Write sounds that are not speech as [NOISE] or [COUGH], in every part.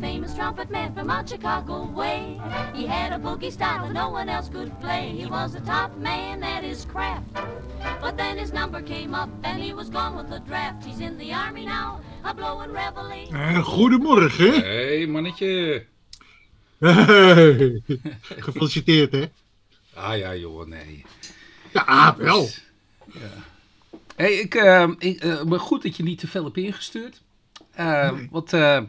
famous trumpet man from out Chicago way. He had a boogie style that no one else could play. He was the top man at his craft. But then his number came up and he was gone with the draft. He's in the army now, a blowing reveille. Eh, goedemorgen. Hé, hey, mannetje. Hey. [LAUGHS] Gefeliciteerd, hè? Ah ja, joh, nee. Ja, wel. Hé, hey, ik, eh, ik eh, maar goed dat je niet te veel hebt ingestuurd. Eh, Want, eh,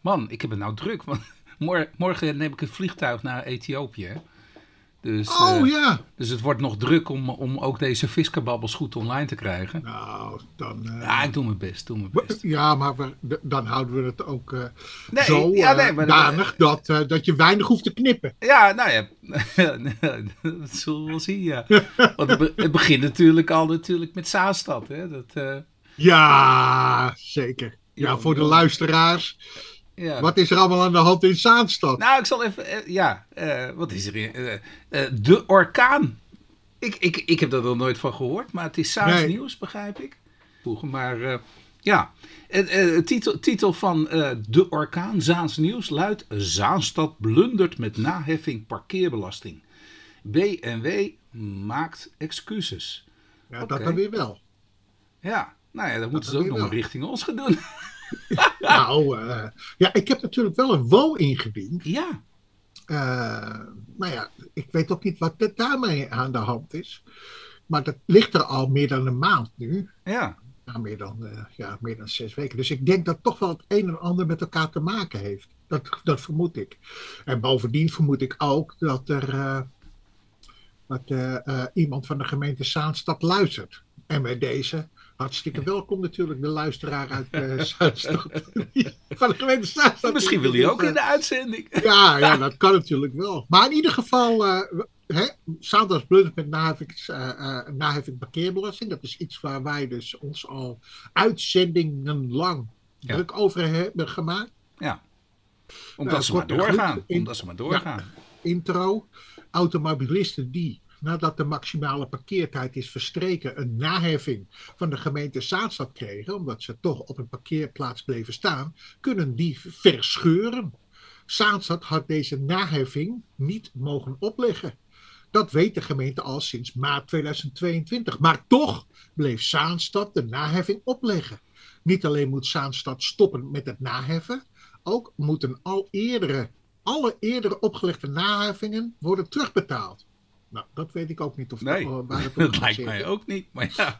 man, ik heb het nou druk. Want [LAUGHS] mor- morgen neem ik een vliegtuig naar Ethiopië. Dus, Oh eh, ja. dus het wordt nog druk om, om ook deze viskerbabbels goed online te krijgen. Nou, dan. eh, Ja, ik doe mijn best, doe mijn best. ja, maar we- dan houden we het ook eh, Nee, zo ja, nee, maar- danig dat, dat je weinig hoeft te knippen. Ja, nou ja, dat [LAUGHS] zullen we wel zien, ja. Want het, be- het begint natuurlijk al natuurlijk met Zaanstad, hè. Dat, Ja, zeker. Ja, Ja, voor de luisteraars. Ja. Wat is er allemaal aan de hand in Zaanstad? Nou, ik zal even. eh, ja, eh, wat is er? in- eh, de orkaan. Ik, ik, ik heb daar nog nooit van gehoord, maar het is Saans Nee. nieuws, begrijp ik. Vroeger, maar ja. Titel, titel van De Orkaan, Zaans Nieuws, luidt... Zaanstad blundert met naheffing parkeerbelasting. BNW maakt excuses. Ja, dat dan weer wel. Ja, nou ja, dan moeten ze ook nog wel. richting ons gaan doen. [LAUGHS] [LAUGHS] Nou, eh, ja, ik heb natuurlijk wel een WO ingediend. ja, Eh, nou ja, ik weet ook niet wat er daarmee aan de hand is. Maar dat ligt er al meer dan een maand nu. ja. Ja, meer dan, eh, ja, meer dan zes weken. Dus ik denk dat toch wel het een en ander met elkaar te maken heeft. Dat, dat vermoed ik. En bovendien vermoed ik ook dat er dat, iemand van de gemeente Zaanstad luistert. En bij deze hartstikke welkom natuurlijk, de luisteraar uit eh [LAUGHS] Zaanstad. van de gemeente Zaanstad. Misschien wil hij ook in de uitzending. Ja, ja, dat kan natuurlijk wel. Maar in ieder geval, eh hè, Blunt met naheffing, eh, eh, naheffing parkeerbelasting. Dat is iets waar wij dus ons al uitzendingen lang Ja. druk over hebben gemaakt. Ja. Nou, Omdat ze maar doorgaan. in- Omdat ze maar doorgaan. Intro. Automobilisten die, nadat de maximale parkeertijd is verstreken, een naheffing van de gemeente Zaanstad kregen, omdat ze toch op een parkeerplaats bleven staan, kunnen die verscheuren. Zaanstad had deze naheffing niet mogen opleggen. Dat weet de gemeente al sinds maart 2022. Maar toch bleef Zaanstad de naheffing opleggen. Niet alleen moet Zaanstad stoppen met het naheffen, ook moeten al eerdere, alle eerdere opgelegde naheffingen worden terugbetaald. Nou, dat weet ik ook niet of Nee, dat, waar [LAUGHS] het op dat lijkt mij ook niet. Maar ja,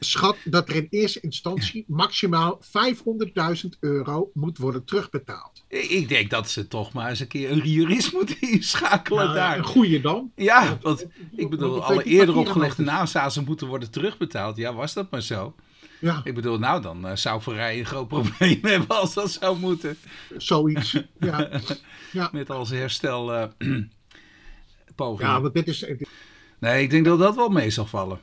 schat dat er in eerste instantie maximaal 500.000 euro moet worden terugbetaald. ik denk dat ze toch maar eens een keer een jurist moeten [LAUGHS] inschakelen Nou, daar. een goede dan. Ja, want ik bedoel, alle eerder opgelegde nazazen moeten worden terugbetaald. Ja, was dat maar zo. Ja, Ik bedoel, nou dan eh, zou Verrij een groot probleem [LAUGHS] hebben als dat zou moeten. zoiets. Ja, ja. Met al zijn herstel eh, [CLEARS THROAT] pogingen. ja want dit is, Nee, ik denk dat dat wel mee zal vallen.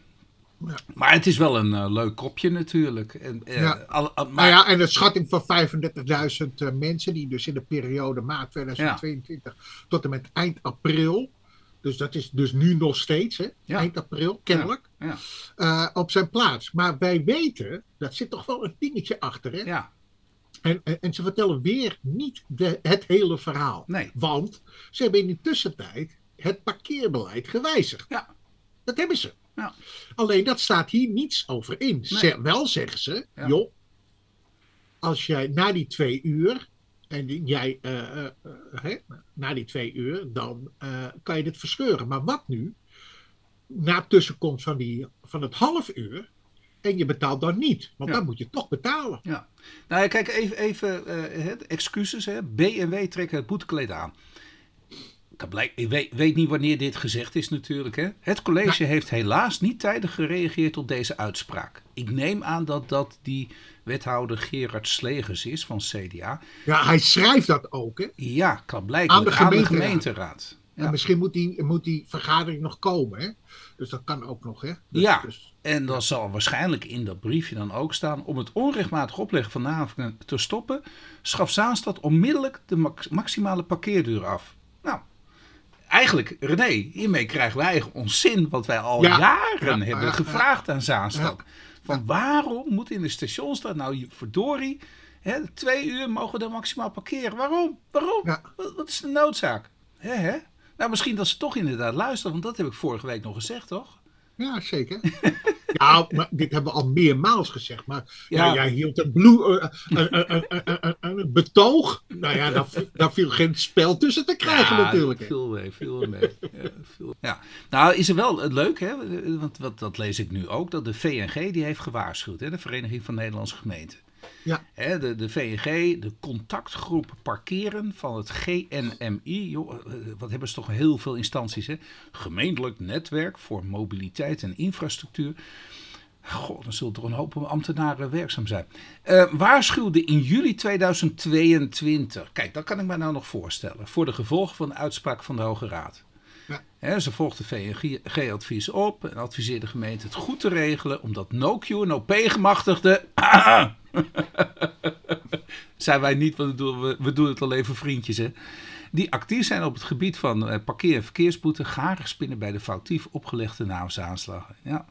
Ja. Maar het is wel een eh, leuk kopje natuurlijk. En, eh, Ja. al- al- maar, Nou ja, en een schatting van 35.000 eh, mensen die dus in de periode maart 2022 tot en met eind april, dus dat is dus nu nog steeds, hè, Ja. eind april, kennelijk, ja, op zijn plaats. Maar wij weten, dat zit toch wel een dingetje achter, hè? ja, En, en, en ze vertellen weer niet de, het hele verhaal. Nee. Want ze hebben in de tussentijd het parkeerbeleid gewijzigd. ja, Dat hebben ze. ja. Alleen dat staat hier niets over in. Ze- wel zeggen ze, Ja. joh, als jij na die twee uur, en jij eh, eh, eh, hè, na die twee uur, dan kan je dit verscheuren. Maar wat nu? Na tussenkomst van, die, van het half uur, en je betaalt dan niet, want Ja. dan moet je toch betalen. Ja. Nou kijk, even, even excuses. Hè. B&W trekken het boetekleed aan. Ik, weet, weet niet wanneer dit gezegd is natuurlijk. Hè. Het college heeft helaas niet tijdig gereageerd op deze uitspraak. Ik neem aan dat dat die wethouder Gerard Slegers is van CDA. Ja, hij schrijft dat ook, hè? Ja, Aan de aan de gemeenteraad. gemeenteraad. En Ja. misschien moet die, moet die vergadering nog komen, hè? Dus dat kan ook nog, hè? Dus, Ja. dus- En dan zal waarschijnlijk in dat briefje dan ook staan... om het onrechtmatig opleggen van te stoppen... schaf Zaanstad onmiddellijk de max- maximale parkeerduur af. Eigenlijk, René, hiermee krijgen wij ons zin... wat wij al Ja. jaren Ja, hebben ja, gevraagd aan Zaanstad. Van waarom moet in de stationsstraat nou verdorie... Hè, twee uur mogen we er maximaal parkeren. Waarom? Waarom? Wat, wat is de noodzaak? Hè, hè? Nou, misschien dat ze toch inderdaad luisteren, want dat heb ik vorige week nog gezegd, toch? Ja, zeker. [LAUGHS] ja, maar dit hebben we al meermaals gezegd. Maar ja. Ja. jij hield een, eh, een, een, een, betoog. Nou ja, daar, daar viel geen spel tussen te krijgen Ja, natuurlijk. hè. Viel mee, viel mee. ja, viel- ja. Nou, is er wel het leuk, hè? Want wat, dat lees ik nu ook, dat de VNG die heeft gewaarschuwd, hè? de Vereniging van Nederlandse Gemeenten. Ja. Hè, de, de VNG, de contactgroep parkeren van het GNMI. Joh, eh, wat hebben ze toch heel veel instanties, hè? Gemeentelijk netwerk voor mobiliteit en infrastructuur. God, dan zullen toch een hoop ambtenaren werkzaam zijn. Eh, waarschuwde in juli 2022. Kijk, dat kan ik me nou nog voorstellen. Voor de gevolgen van de uitspraak van de Hoge Raad. Ja. Ze volgt de VNG-advies op en adviseert de gemeente het goed te regelen, omdat no-Q en OP-gemachtigden. [CLEARS THROAT] [LAUGHS] zijn wij niet, want we doen, we, we doen het alleen voor vriendjes, hè? Die actief zijn op het gebied van eh, parkeer- en verkeersboete, garen spinnen bij de foutief opgelegde naamsaanslagen. Ja.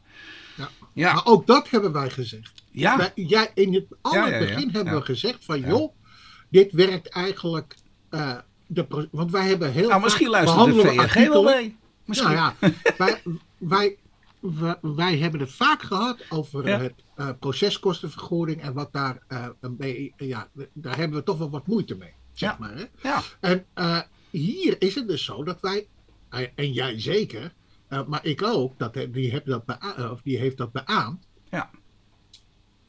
Ja. Ja. Maar ook dat hebben wij gezegd. Ja. Wij, jij, in het ja, ja. begin hebben we gezegd van joh, dit werkt eigenlijk. eh, de, want wij hebben heel. Nou, misschien luistert de VNG wel mee. Misschien. Nou ja, wij, wij, wij, wij hebben het vaak gehad over Ja. het eh, proceskostenvergoeding en wat daar eh, een ja, daar hebben we toch wel wat moeite mee, zeg Ja. maar. Hè? Ja. En eh, hier is het dus zo dat wij, eh, en jij zeker, eh, maar ik ook, dat, die, heb dat eh, of die heeft dat beaamd. Ja.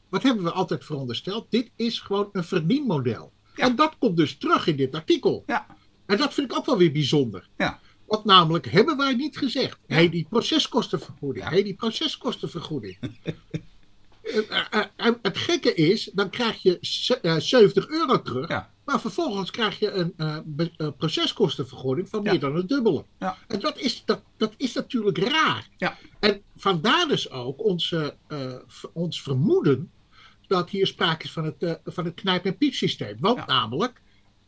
Wat hebben we altijd verondersteld? Dit is gewoon een verdienmodel. Ja. En dat komt dus terug in dit artikel. Ja. En dat vind ik ook wel weer bijzonder. Ja. Want namelijk hebben wij niet gezegd. Ja. Hey, die proceskostenvergoeding. Ja. Hey, die proceskostenvergoeding. [LAUGHS] Eh, eh, het gekke is, dan krijg je ze- eh, 70 euro terug. Ja. Maar vervolgens krijg je een proceskostenvergoeding van Ja. meer dan het dubbele. Ja. En dat is, dat, dat is natuurlijk raar. Ja. En vandaar dus ook onze, ons vermoeden dat hier sprake is van het, van het knijp- en piepsysteem. Want namelijk,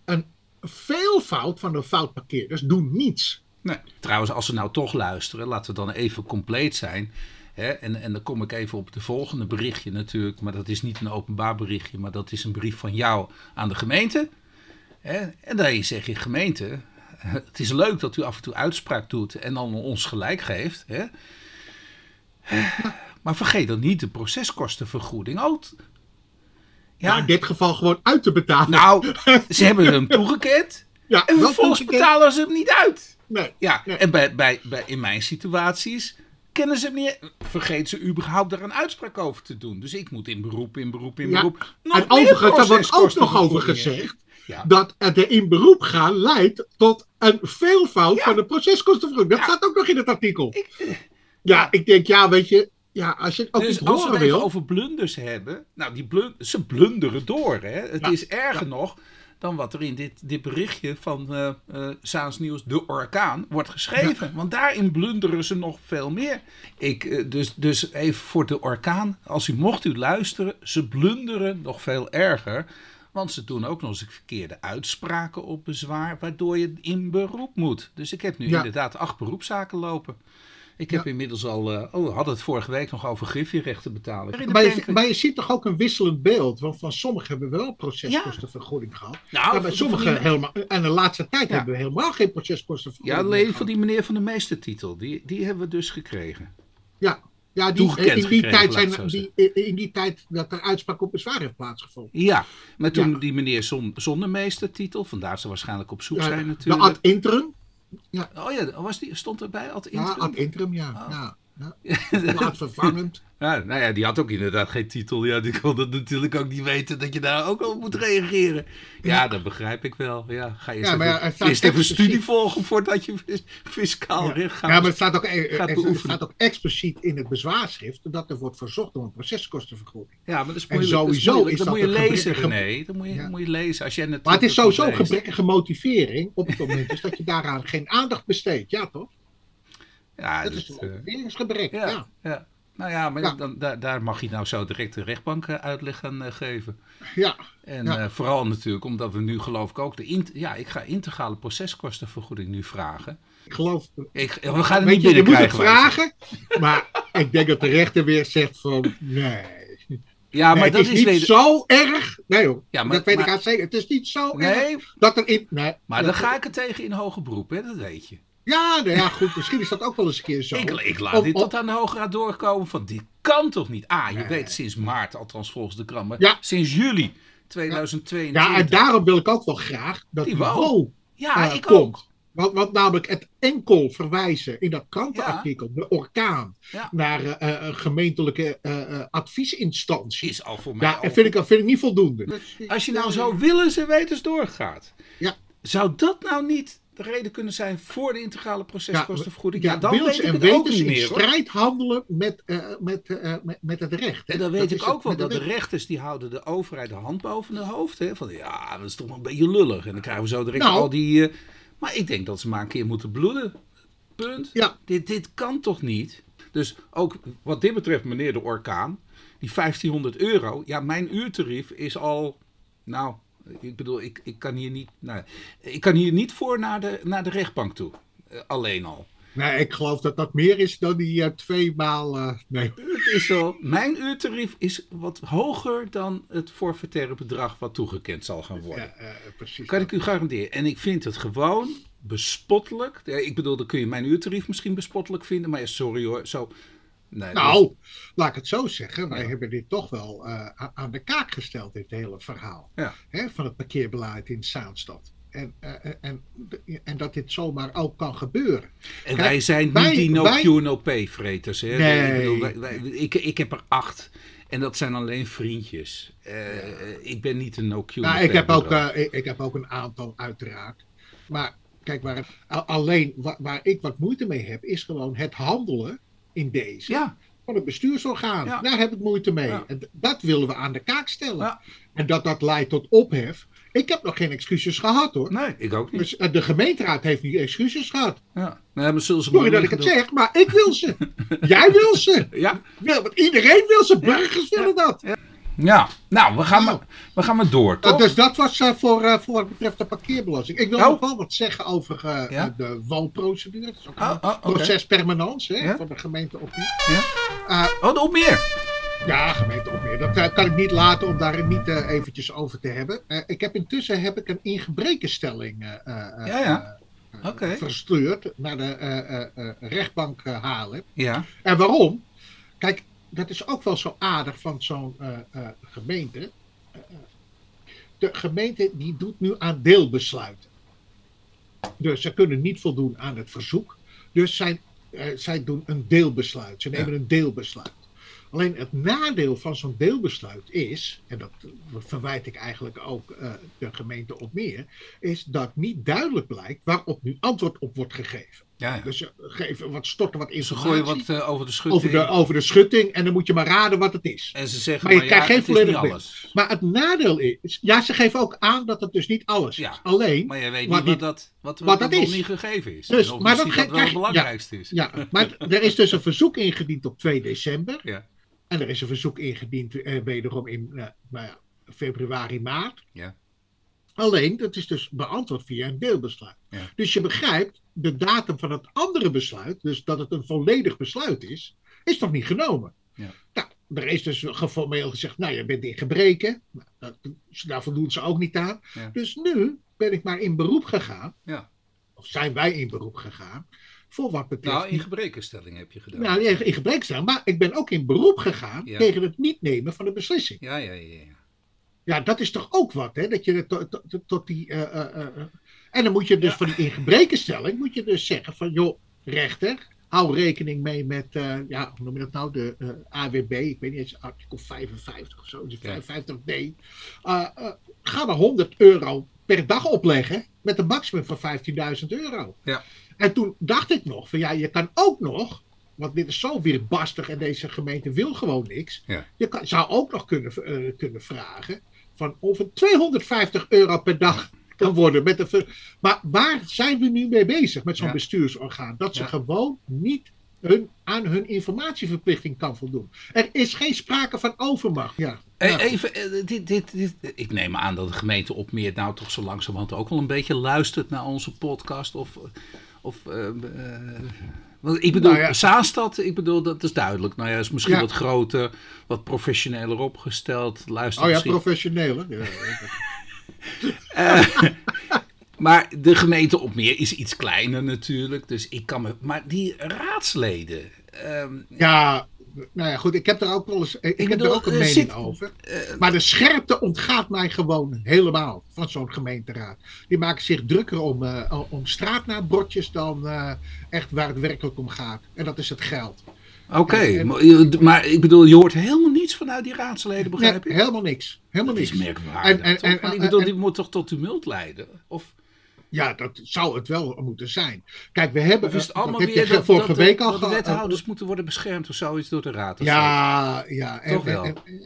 een veelvoud van de foutparkeerders doen niets. Nee. Trouwens, als ze nou toch luisteren, laten we dan even compleet zijn. Hè? En, en dan kom ik even op de volgende berichtje natuurlijk. Maar dat is niet een openbaar berichtje, maar dat is een brief van jou aan de gemeente. Hè? En daarin zeg je, gemeente, [LAUGHS] het is leuk dat u af en toe uitspraak doet en dan ons gelijk geeft. Hè? Maar vergeet dan niet de proceskostenvergoeding ook. Ja. in dit geval gewoon uit te betalen. Nou, [LAUGHS] ze hebben hem toegekend. ja, En vervolgens betalen ze hem niet uit. Nee. Ja, Nee. en bij, bij, bij, in mijn situaties kennen ze niet. Vergeet ze überhaupt daar een uitspraak over te doen. Dus ik moet in beroep, in beroep, in Ja. beroep. Nog En overigens, daar wordt ook nog over gezegd Ja. dat het in beroep gaan leidt tot een veelvoud Ja. van de proceskostenvergoeding. Dat staat ook nog in het artikel. Ik, eh, Ja, ik denk, ja, weet je, ja, als je het ook dus als we het wil. over blunders hebben. Nou, die ze blunderen door. Hè? Het is erger nog dan wat er in dit, dit berichtje van Saans Nieuws, de orkaan, wordt geschreven. Want daarin blunderen ze nog veel meer. Ik, eh, dus, dus even voor de orkaan, als u mocht u luisteren, ze blunderen nog veel erger. Want ze doen ook nog eens verkeerde uitspraken op bezwaar, waardoor je in beroep moet. Dus ik heb nu Ja. inderdaad acht beroepszaken lopen. Ik heb Ja. inmiddels al, eh, oh, we hadden het vorige week nog over griffierechten betalen. Maar je, maar je ziet toch ook een wisselend beeld. Want van sommigen hebben we wel proceskostenvergoeding gehad. Nou, maar bij van die- sommigen helemaal. En de laatste tijd Ja. hebben we helemaal geen Ja, proceskostenvergoeding. alleen meer van die meneer van de meestertitel. Die, die hebben we dus gekregen. Ja, ja die, toegekend in, die gekregen, tijd zijn, die, in die tijd dat er uitspraak op bezwaar heeft plaatsgevonden. Ja, maar toen Ja. die meneer zon, zonder meestertitel, vandaar ze waarschijnlijk op zoek Ja, zijn de natuurlijk. ad interim. Oh ja, was die, stond erbij ad Ja, interim? ad interim, ja. Oh. ja, ja. [LAUGHS] Plaatsvervangend. Ja, nou ja, die had ook inderdaad geen titel. Ja, die kon dat natuurlijk ook niet weten dat je daar ook op moet reageren. Ja, dat begrijp ik wel. Ja, ga eerst Ja, maar even, er eerst even studie volgen voordat je fis- fiscaal recht gaat. Ja, maar het staat, ook, eh, gaat beoefenen. staat ook expliciet in het bezwaarschrift dat er wordt verzocht om een proceskostenvergoeding. Ja, maar dat is En moeilijk. is sowieso is dat moet je lezen, René. Dat moet je, Ja. moet je lezen. Als jij het Maar het is sowieso leest. gebrekkige motivering op het moment dus dat je daaraan geen aandacht besteedt. Ja, toch? Ja, Dat dat, is een eh, motiveringsgebrek. ja, Ja. ja. Nou ja, maar Ja. Dan, daar, daar mag je nou zo direct de rechtbank eh, uitleg gaan eh, geven. Ja. En Ja. vooral natuurlijk omdat we nu geloof ik ook de... ja, ik ga integrale proceskostenvergoeding nu vragen. Ik geloof. Ik, we gaan het Weet niet je, je moet het vragen, maar [LAUGHS] ik denk dat de rechter weer zegt van nee. Ja, maar Nee, dat het is, is niet zo erg. Nee hoor, Ja, maar- dat weet ik aan zeker. Het is niet zo erg Nee, dat er in... Nee, maar dan ga ik er tegen in hoger beroep, hè? dat weet je. Ja, nou ja, goed. Misschien is dat ook wel eens een keer zo. Ik, ik laat Om- dit om- tot aan de Hoge Raad doorkomen van dit kan toch niet? Ah, je Nee. weet sinds maart, althans volgens de krant, maar Ja. sinds juli 2022. Ja, en daarom wil ik ook wel graag dat Die. WO Ja, eh, ik komt. ook. Want, want namelijk het enkel verwijzen in dat krantenartikel, de orkaan, Ja. naar eh, eh, een gemeentelijke eh, adviesinstantie. Is al voor mij. Ja, al vind ik, vind ik niet voldoende. Als je nou zo willens en wetens doorgaat, Ja. zou dat nou niet de reden kunnen zijn voor de integrale proceskostenvergoeding? Ja, Ja, dan weet ik het ook niet meer. strijd handelen met, eh, met, eh, met, met het recht. hè. En dan weet Dat ik het, ook wel dat het de recht. rechters die houden de overheid de hand boven de hoofd. Hè? Van ja, dat is toch wel een beetje lullig. En dan krijgen we zo direct Nou. al die. eh, maar ik denk dat ze maar een keer moeten bloeden. Punt. Ja. Dit, dit kan toch niet? Dus ook wat dit betreft, meneer de orkaan, die 1500 euro. Ja, mijn uurtarief is al. Nou, ik bedoel, ik, ik, kan, hier niet, nou, ik kan hier niet voor naar de, naar de rechtbank toe. Eh, alleen al. Nee, ik geloof dat dat meer is dan die eh, twee maal. eh, nee. Het is zo, mijn uurtarief is wat hoger dan het forfaitaire bedrag wat toegekend zal gaan worden. Ja, precies. Kan ik u garanderen. En ik vind het gewoon bespottelijk. Ja, ik bedoel, dan kun je mijn uurtarief misschien bespottelijk vinden. Maar ja, sorry hoor, zo... Nee, Nou, laat ik het zo zeggen. Wij Ja. hebben dit toch wel eh, aan de kaak gesteld, dit hele verhaal. Ja. Hè, van het parkeerbeleid in Zaanstad. En, eh, en, en dat dit zomaar ook kan gebeuren. en kijk, wij zijn wij- niet die no wij- Q no pay vreters. Hè? Nee. Ik, bedoel, wij- wij- ik, ik heb er acht. En dat zijn alleen vriendjes. Eh, Ik ben niet een no Q no Nou, ik heb, ook, eh, ik, ik heb ook een aantal, uiteraard. Maar kijk, waar alleen waar, waar ik wat moeite mee heb, is gewoon het handelen in deze. Ja, van het bestuursorgaan. Ja. Daar heb ik moeite mee. Ja. En dat willen we aan de kaak stellen. En dat dat leidt tot ophef. Ik heb nog geen excuses gehad hoor. nee, ik ook niet. Dus eh, de gemeenteraad heeft niet excuses gehad. Ja. Nee, maar zullen ze Sorry dat ik het zeg, maar ik wil ze. [LAUGHS] Jij wil ze. Ja, want iedereen wil ze. Burgers willen dat. Ja. Nou, we gaan, Nou. maar, we gaan maar door, toch? Uh, dus dat was eh, voor, eh, voor wat betreft de parkeerbelasting. Ik wil Oh. nog wel wat zeggen over Ja? eh, de woonprocedure. Dat is ook Oh, een oh, proces hè, Ja? van de gemeente Opnieuw. Ja? Uh, Oh, nog meer. Ja, gemeente Opmeer. Dat kan ik niet laten om daar niet eventjes over te hebben. Ik heb intussen heb ik een ingebrekenstelling Ja, ja. verstuurd naar de rechtbank Haarlem. Ja, En waarom? Kijk, dat is ook wel zo aardig van zo'n eh, eh, gemeente. Eh, de gemeente die doet nu aan deelbesluiten. Dus ze kunnen niet voldoen aan het verzoek. Dus zij, zij doen een deelbesluit. Ze nemen Ja. een deelbesluit. Alleen het nadeel van zo'n deelbesluit is, en dat verwijt ik eigenlijk ook de gemeente op meer, is dat niet duidelijk blijkt waarop nu antwoord op wordt gegeven. Ja, ja. Dus ze geven wat storten wat Ze informatie gooien wat eh, over de schutting. over, de, over de schutting en dan moet je maar raden wat het is. En ze zeggen, Maar maar, je ja, krijgt geen volledig beeld. alles. Maar het nadeel is, ja, ze geven ook aan dat het dus niet alles is. Alleen, Maar jij weet Wat niet wat dat, wat, wat wat dat is. niet gegeven is. Dus, maar dat dat wel het belangrijkste is. ja, maar er is dus een verzoek ingediend op 2 december. Ja. En er is een verzoek ingediend eh, wederom in eh, nou februari, maart. Ja. Alleen, dat is dus beantwoord via een deelbesluit. Ja. Dus je begrijpt, de datum van het andere besluit, dus dat het een volledig besluit is, is nog niet genomen. Ja. Nou, er is dus geformeel gezegd, nou, je bent in gebreken. Nou, dat, daar voldoen ze ook niet aan. Ja. Dus nu ben ik maar in beroep gegaan, Ja. of zijn wij in beroep gegaan, voor wat betreft... Nou, in gebrekenstelling heb je gedaan. nou, in gebrek staan, maar ik ben ook in beroep gegaan Ja. tegen het niet nemen van de beslissing. Ja, ja, ja. ja. Ja, dat is toch ook wat, hè? Dat je tot, tot, tot die. eh, eh, eh. En dan moet je dus Ja. van die ingebrekenstelling, moet je dus zeggen van, joh, rechter, hou rekening mee met, eh, ja, hoe noem je dat nou, de eh, AWB, ik weet niet eens, artikel 55 of zo, dus Ja. 55D. Eh, ga maar 100 euro per dag opleggen met een maximum van 15.000 euro. Ja. En toen dacht ik nog van, ja, je kan ook nog, want dit is zo weerbastig en deze gemeente wil gewoon niks. Ja. Je kan, zou ook nog kunnen, kunnen vragen van of het 250 euro per dag kan worden. Met de ver- maar waar zijn we nu mee bezig met zo'n Ja. bestuursorgaan? Dat ze Ja. gewoon niet hun, aan hun informatieverplichting kan voldoen. Er is geen sprake van overmacht. Ja. Ja. Even, eh, dit, dit, dit, ik neem aan dat de gemeente Opmeer nou toch zo langzamerhand ook wel een beetje luistert naar onze podcast. Of, Of, want ik bedoel, Nou ja. Zaanstad, ik bedoel, dat is duidelijk. Nou ja, is misschien Ja. wat groter, wat professioneler opgesteld. Luister Oh ja, misschien. professioneel. [LAUGHS] hè? Ja, [LAUGHS] Maar de gemeente Opmeer is iets kleiner natuurlijk. Dus ik kan me. Maar die raadsleden. ehm, ja, nou ja, goed. Ik heb er ook wel eens. Ik, heb bedoel, er ook een eh, mening zit- over. eh, Maar de scherpte ontgaat mij gewoon helemaal van zo'n gemeenteraad. Die maken zich drukker om, eh, om straatnaambordjes dan eh, echt waar het werkelijk om gaat. En dat is het geld. Oké, en- maar, ik bedoel, je hoort helemaal niets vanuit die raadsleden, Nee, begrijp ik? helemaal niks. Helemaal Dat is niks. merkwaardig. En- en- en- ik bedoel, die moet toch tot tumult leiden? Of, Ja, dat zou het wel moeten zijn. Kijk, we hebben. of is het dat allemaal heb weer dat, vorige dat, week al dat de wethouders moeten worden beschermd of zoiets door de raad? Ja, ja. Toch wel.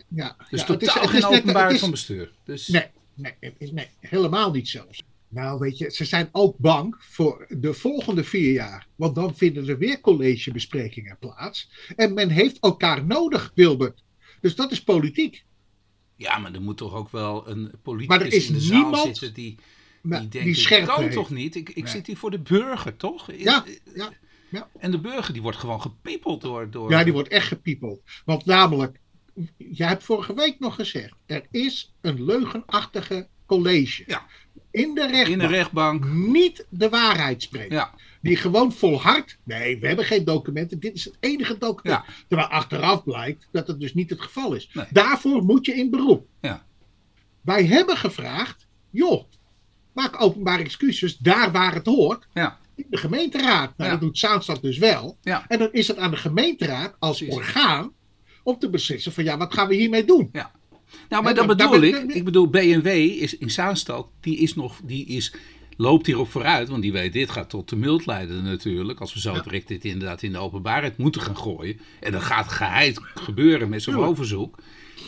ja. Dus ja, totaal het is- het geen is openbaarheid is- van bestuur. Dus, Nee, nee, is- nee, helemaal niet zelfs. Nou, weet je, ze zijn ook bang voor de volgende vier jaar. Want dan vinden er weer collegebesprekingen plaats. En men heeft elkaar nodig, Wilbert. Dus dat is politiek. Ja, maar er moet toch ook wel een politicus is in de zaal niemand zitten die, die die, denkt, dit scherp kan heeft. toch niet? Ik, ik Nee. zit hier voor de burger, toch? Ja, ja, En de burger die wordt gewoon gepiepeld door... door ja, die wordt echt gepiepeld. Want namelijk, jij hebt vorige week nog gezegd, er is een leugenachtige college. Ja. In de in rechtbank. de rechtbank. Niet de waarheid spreekt. Ja, Die gewoon volhardt. Nee, we hebben geen documenten. Dit is het enige document. Ja. Terwijl achteraf blijkt dat het dus niet het geval is. Nee. Daarvoor moet je in beroep. Ja. Wij hebben gevraagd, joh, maak openbare excuses daar waar het hoort. ja, In de gemeenteraad. Nou, Ja. dat doet Zaanstad dus wel. ja. En dan is het aan de gemeenteraad als Precies. orgaan om te beslissen van ja, wat gaan we hiermee doen? Nou, maar dat bedoel ik. Ik bedoel, BMW is in Zaanstad, die is nog, die is, loopt hierop vooruit. Want die weet, dit gaat tot tumult leiden natuurlijk. Als we zo direct dit inderdaad in de openbaarheid moeten gaan gooien. En dat gaat geheid gebeuren met zo'n overzoek.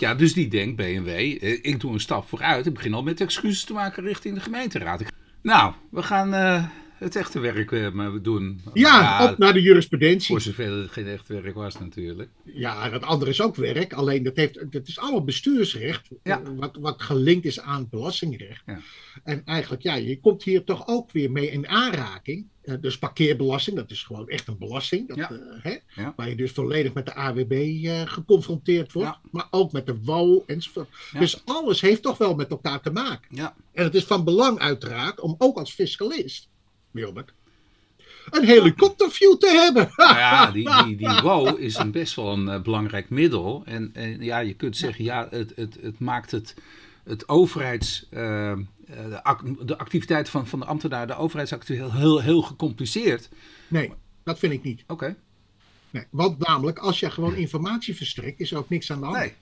Ja, dus die denkt, BMW, eh, ik doe een stap vooruit. Ik begin al met excuses te maken richting de gemeenteraad. Nou, we gaan eh, het echte werk eh, maar doen. Ja, op naar de jurisprudentie. Voor zover het geen echt werk was natuurlijk. Ja, dat andere is ook werk. Alleen dat, heeft, dat is allemaal bestuursrecht. Ja. eh, Wat, wat gelinkt is aan belastingrecht. Ja. En eigenlijk, ja, je komt hier toch ook weer mee in aanraking. Eh, dus parkeerbelasting, dat is gewoon echt een belasting. Dat, Ja. hè, Ja. Waar je dus volledig met de AWB geconfronteerd wordt. Ja. Maar ook met de WO enzovoort. Dus alles heeft toch wel met elkaar te maken. Ja, En het is van belang uiteraard om ook als fiscalist, Een helikopterview te hebben. [LAUGHS] Nou ja, die, die, die WO is een best wel een eh, belangrijk middel. En, en ja, je kunt zeggen, ja, het, het, het maakt het, het overheids... eh, eh, de, de activiteit van, van de ambtenaar, de overheidsactiviteit, heel, heel gecompliceerd. Nee, dat vind ik niet. Oké, Nee, want namelijk, als je gewoon informatie verstrekt, is er ook niks aan de hand. nee.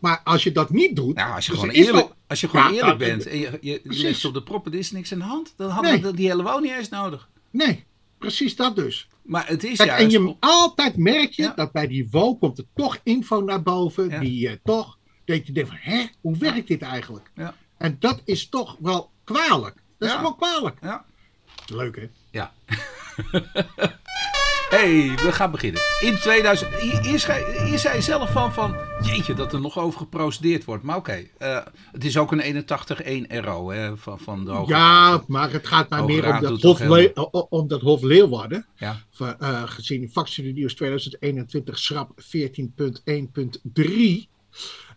Maar als je dat niet doet. Nou, als je dus gewoon er eerlijk, wel- als je gewoon Ja, eerlijk dat- bent en je, je legt op de proppen, er is niks aan de hand. Dan hadden Nee. we die hele WO niet eens nodig. Nee, precies dat dus. Maar het is Kijk, juist... en je altijd merk je Ja. dat bij die WO komt er toch info naar boven. Ja. Die eh, toch, dat je denkt van, hè, hoe werkt dit eigenlijk? Ja. En dat is toch wel kwalijk. Dat is Ja. gewoon kwalijk. Ja. Leuk hè? Ja. [LAUGHS] hey, we gaan beginnen. In 2000. Hier, hier schij- hier zei je zelf van, van. Jeetje, dat er nog over geprocedeerd wordt. Maar oké, eh, het is ook een 81-1 RO hè, van, van de Hoge Ja, Raad. maar het gaat Hoge meer om dat, Hof om dat Hof Leeuwarden. Ja. Van, eh, gezien nieuws 2021 schrap 14.1.3.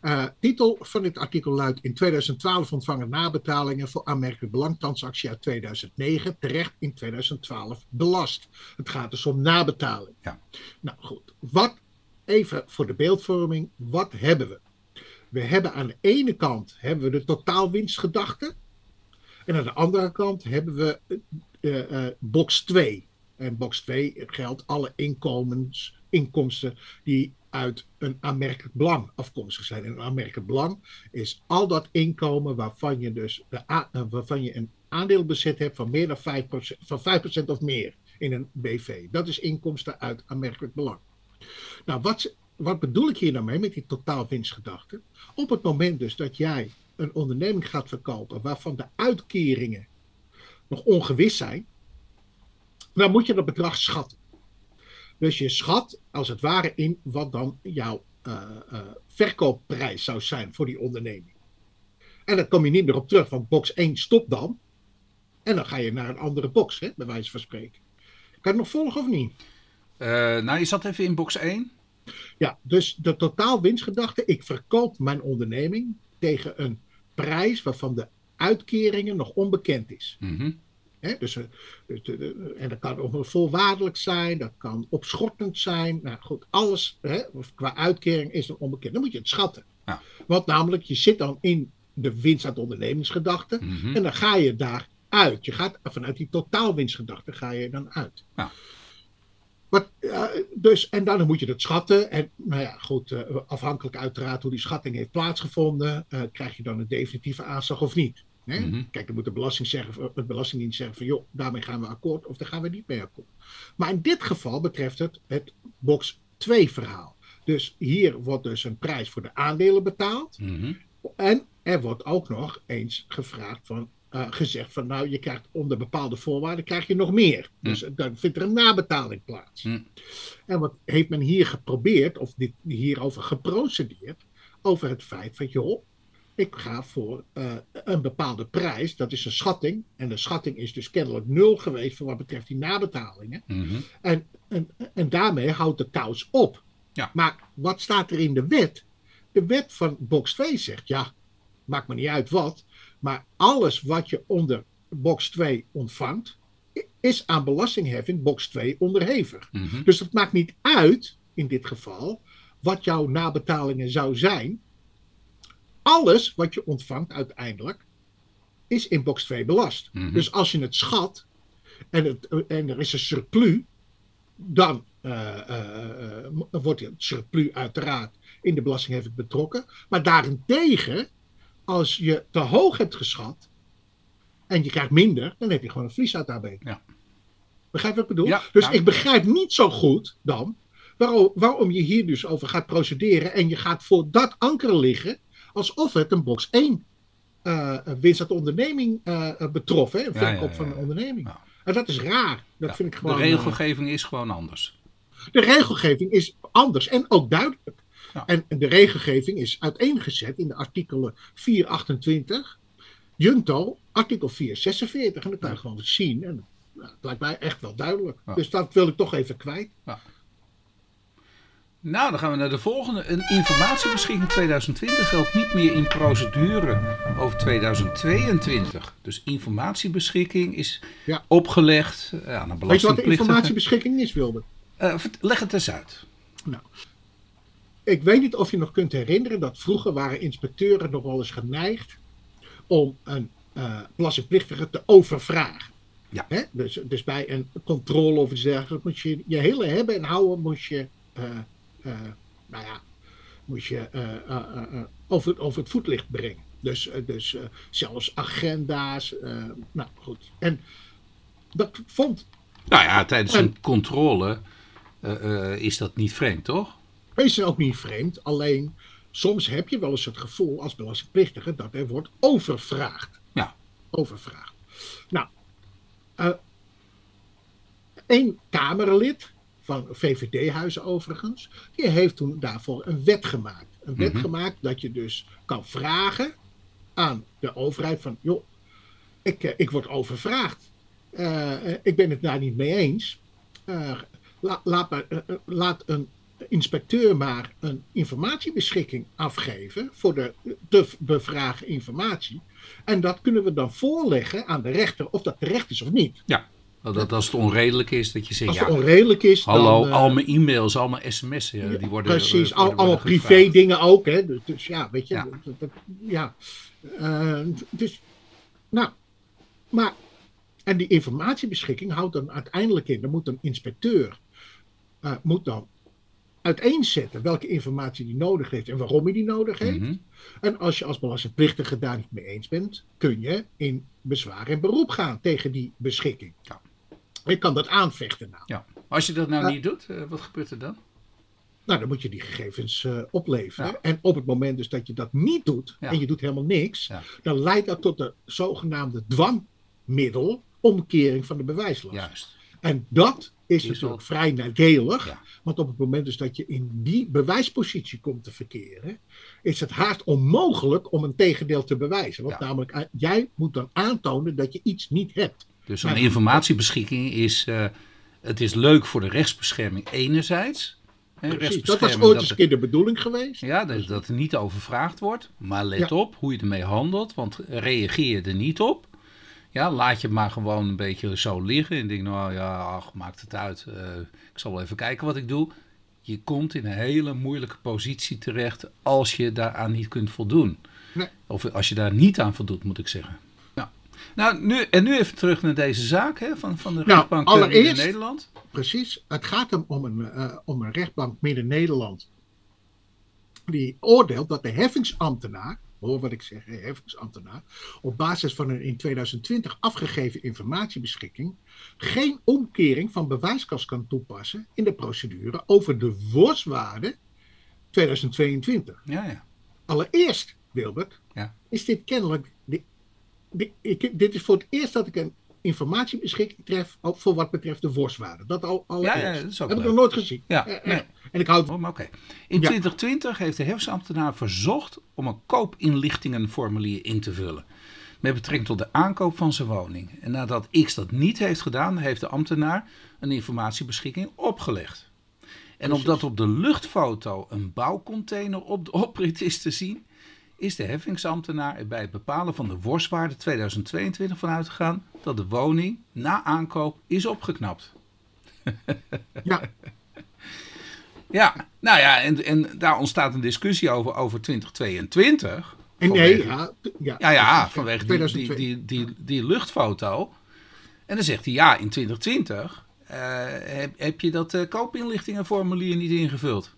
Eh, titel van dit artikel luidt: In 2012 ontvangen nabetalingen voor aanmerkelijk belangtransactie uit 2009 terecht in 2012 belast. Het gaat dus om nabetaling. Ja. Nou goed, wat even voor de beeldvorming, wat hebben we? We hebben aan de ene kant hebben we de totaalwinstgedachte. En aan de andere kant hebben we eh, eh, box 2. En box 2 geldt alle inkomens, inkomsten die uit een aanmerkelijk belang afkomstig zijn. En een aanmerkelijk belang is al dat inkomen waarvan je dus de eh, waarvan je een aandeelbezit hebt van meer dan 5%, van 5% of meer in een BV. Dat is inkomsten uit aanmerkelijk belang. Nou, wat, wat bedoel ik hier nou mee met die totaalwinstgedachte? Op het moment dus dat jij een onderneming gaat verkopen waarvan de uitkeringen nog ongewis zijn, dan moet je dat bedrag schatten. Dus je schat als het ware in wat dan jouw eh, eh, verkoopprijs zou zijn voor die onderneming. En dan kom je niet meer op terug, want box 1 stopt dan. En dan ga je naar een andere box, hè, bij wijze van spreken. Kan je nog volgen of niet? Eh, nou, je zat even in box 1. Ja, dus de totaal winstgedachte. Ik verkoop mijn onderneming tegen een prijs waarvan de uitkeringen nog onbekend is. Mhm. Dus, eh, dus de- de- en dat kan ook voorwaardelijk zijn, dat kan opschortend zijn. Nou goed, alles hè, qua uitkering is nog onbekend. Dan moet je het schatten. Ja. Want namelijk, je zit dan in de winst uit ondernemingsgedachte Mhm. en dan ga je daar uit. Je gaat vanuit die totaalwinstgedachte ga je dan uit. Ja. Wat, eh, dus, en dan moet je het schatten. En nou ja, goed, eh, afhankelijk uiteraard hoe die schatting heeft plaatsgevonden, eh, krijg je dan een definitieve aanslag of niet. Hè? Mhm. Kijk, dan moet de belasting zeggen, de Belastingdienst zeggen van joh, daarmee gaan we akkoord of daar gaan we niet mee akkoord. Maar in dit geval betreft het het box 2 verhaal. Dus hier wordt dus een prijs voor de aandelen betaald. Mhm. En er wordt ook nog eens gevraagd van, eh, gezegd van nou, je krijgt onder bepaalde voorwaarden krijg je nog meer. Dus dan vindt er een nabetaling plaats. En wat heeft men hier geprobeerd, of dit, hierover geprocedeerd, over het feit van joh, ik ga voor eh, een bepaalde prijs, dat is een schatting. En de schatting is dus kennelijk nul geweest voor wat betreft die nabetalingen. Mhm. En, en, en daarmee houdt de kous op. Ja. Maar wat staat er in de wet? De wet van box 2 zegt, ja, maakt me niet uit wat, maar alles wat je onder box 2 ontvangt, is aan belastingheffing box 2 onderhevig. Mhm. Dus het maakt niet uit, in dit geval, wat jouw nabetalingen zou zijn. Alles wat je ontvangt uiteindelijk, is in box 2 belast. Mhm. Dus als je het schat en, het, en er is een surplus, dan eh, eh, wordt het surplus uiteraard in de belastingheffing betrokken. Maar daarentegen, als je te hoog hebt geschat en je krijgt minder, dan heb je gewoon een verlies uit daarbij. Ja. Begrijp je wat ik bedoel? Ja, dus ja. ik begrijp niet zo goed dan waarom, waarom je hier dus over gaat procederen en je gaat voor dat anker liggen alsof het een box 1 eh, winst uit onderneming eh, eh, betrof, hè, een Ja, verkoop ja, ja, van een ja. onderneming. Ja. En dat is raar. Dat Ja, vind ik De gewoon. eh, regelgeving is gewoon anders. de regelgeving is anders en ook duidelijk. Ja. En de regelgeving is uiteengezet in de artikelen 428, Junto, artikel 446. En dat kan je gewoon zien. En het lijkt mij echt wel duidelijk. Ja. Dus dat wil ik toch even kwijt. Nou, dan gaan we naar de volgende. Een informatiebeschikking 2020 geldt niet meer in procedure over 2022. Dus informatiebeschikking is Ja. opgelegd eh, aan een Weet je wat de belastingplichtige. informatiebeschikking is, Wilbert? Eh, leg het eens uit. Nou, ik weet niet of je nog kunt herinneren dat vroeger waren inspecteuren nog wel eens geneigd om een eh belastingplichtige te overvragen. Ja. Hè? Dus, dus bij een controle of iets dergelijks moet je je hele hebben en houden moet je, nou ja, moet je eh, eh, eh, eh, over, over het voetlicht brengen. Dus, eh, dus eh, zelfs agenda's, eh, nou goed. En dat vond Nou ja, tijdens En- een controle eh, eh, is dat niet vreemd, toch? Is ook niet vreemd, alleen soms heb je wel eens het gevoel als belastingplichtige dat er wordt overvraagd. Ja. Overvraagd. Nou, eh een Kamerlid van VVD-huizen overigens, die heeft toen daarvoor een wet gemaakt. Een wet Mhm. gemaakt dat je dus kan vragen aan de overheid van, joh, ik, eh, ik word overvraagd. Eh, eh, ik ben het daar niet mee eens. La- laat, maar, laat een inspecteur maar een informatiebeschikking afgeven voor de te bevragen informatie. En dat kunnen we dan voorleggen aan de rechter of dat terecht is of niet. Ja. Dat, dat als het onredelijk is, dat je zegt, Als ja, het onredelijk is, hallo, dan... eh, al mijn e-mails, al mijn sms'en, ja, die worden... Precies, eh, al, worden- allemaal privé dingen ook. Hè? Dus, dus ja, weet je. Ja. dat- dat- ja. Eh, dus, nou, maar, en die informatiebeschikking houdt dan uiteindelijk in, dan moet een inspecteur, eh, moet dan uiteenzetten welke informatie die nodig heeft en waarom hij die nodig heeft. Mhm. En als je als belastingplichtige daar niet mee eens bent, kun je in bezwaar en beroep gaan tegen die beschikking. Ja. Je kan dat aanvechten nou. Ja. Als je dat nou niet doet, eh, wat gebeurt er dan? Nou, dan moet je die gegevens eh, opleveren. Ja. En op het moment dus dat je dat niet doet Ja. en je doet helemaal niks, Ja. dan leidt dat tot de zogenaamde dwangmiddel omkering van de bewijslast. Juist. En dat is, Is natuurlijk vrij nadelig. Want op het moment dus dat je in die bewijspositie komt te verkeren, is het haast onmogelijk om een tegendeel te bewijzen. Want namelijk, eh, jij moet dan aantonen dat je iets niet hebt. Dus een informatiebeschikking is eh, Het is leuk voor de rechtsbescherming enerzijds. Hè, Precies, dat was ooit eens een keer de bedoeling geweest. Ja, dat, dat er niet over gevraagd wordt. Maar let Ja. op hoe je ermee handelt, want reageer je er niet op. Ja, laat je het maar gewoon een beetje zo liggen. En denk, nou ja, ach, maakt het uit. Eh, ik zal wel even kijken wat ik doe. Je komt in een hele moeilijke positie terecht als je daaraan niet kunt voldoen. Nee. Of als je daar niet aan voldoet, moet ik zeggen. Nou, nu, en nu even terug naar deze zaak hè, van, van de Nou, rechtbank eh, in allereerst- Nederland. Precies. Het gaat hem om een, eh, om een rechtbank Midden-Nederland. Die oordeelt dat de heffingsambtenaar, hoor wat ik zeg, heffingsambtenaar, op basis van een in 2020 afgegeven informatiebeschikking geen omkering van bewijskast kan toepassen in de procedure over de worstwaarde 2022. Ja, ja. Allereerst, Wilbert, Ja. is dit kennelijk. de- ik, dit is voor het eerst dat ik een informatiebeschikking tref voor wat betreft de worstwaarde. Dat al allereerst. Ja, ja, dat is ook Heb ik nog nooit gezien. Ja, Eh, eh, nee. En ik houd. Oh. In Ja. 2020 heeft de hefsambtenaar verzocht om een koopinlichtingenformulier in te vullen. Met betrekking tot de aankoop van zijn woning. En nadat X dat niet heeft gedaan, heeft de ambtenaar een informatiebeschikking opgelegd. En Precies. omdat op de luchtfoto een bouwcontainer op de oprit is te zien, is de heffingsambtenaar er bij het bepalen van de worstwaarde 2022 van uitgegaan dat de woning na aankoop is opgeknapt. [LAUGHS] Ja, Ja, nou ja, en, en daar ontstaat een discussie over, over 2022. en nee, ja, ja, Ja, vanwege die, die, 2002. die, die, die luchtfoto. En dan zegt hij, ja, in 2020 eh, heb, heb je dat eh, koopinlichtingenformulier niet ingevuld.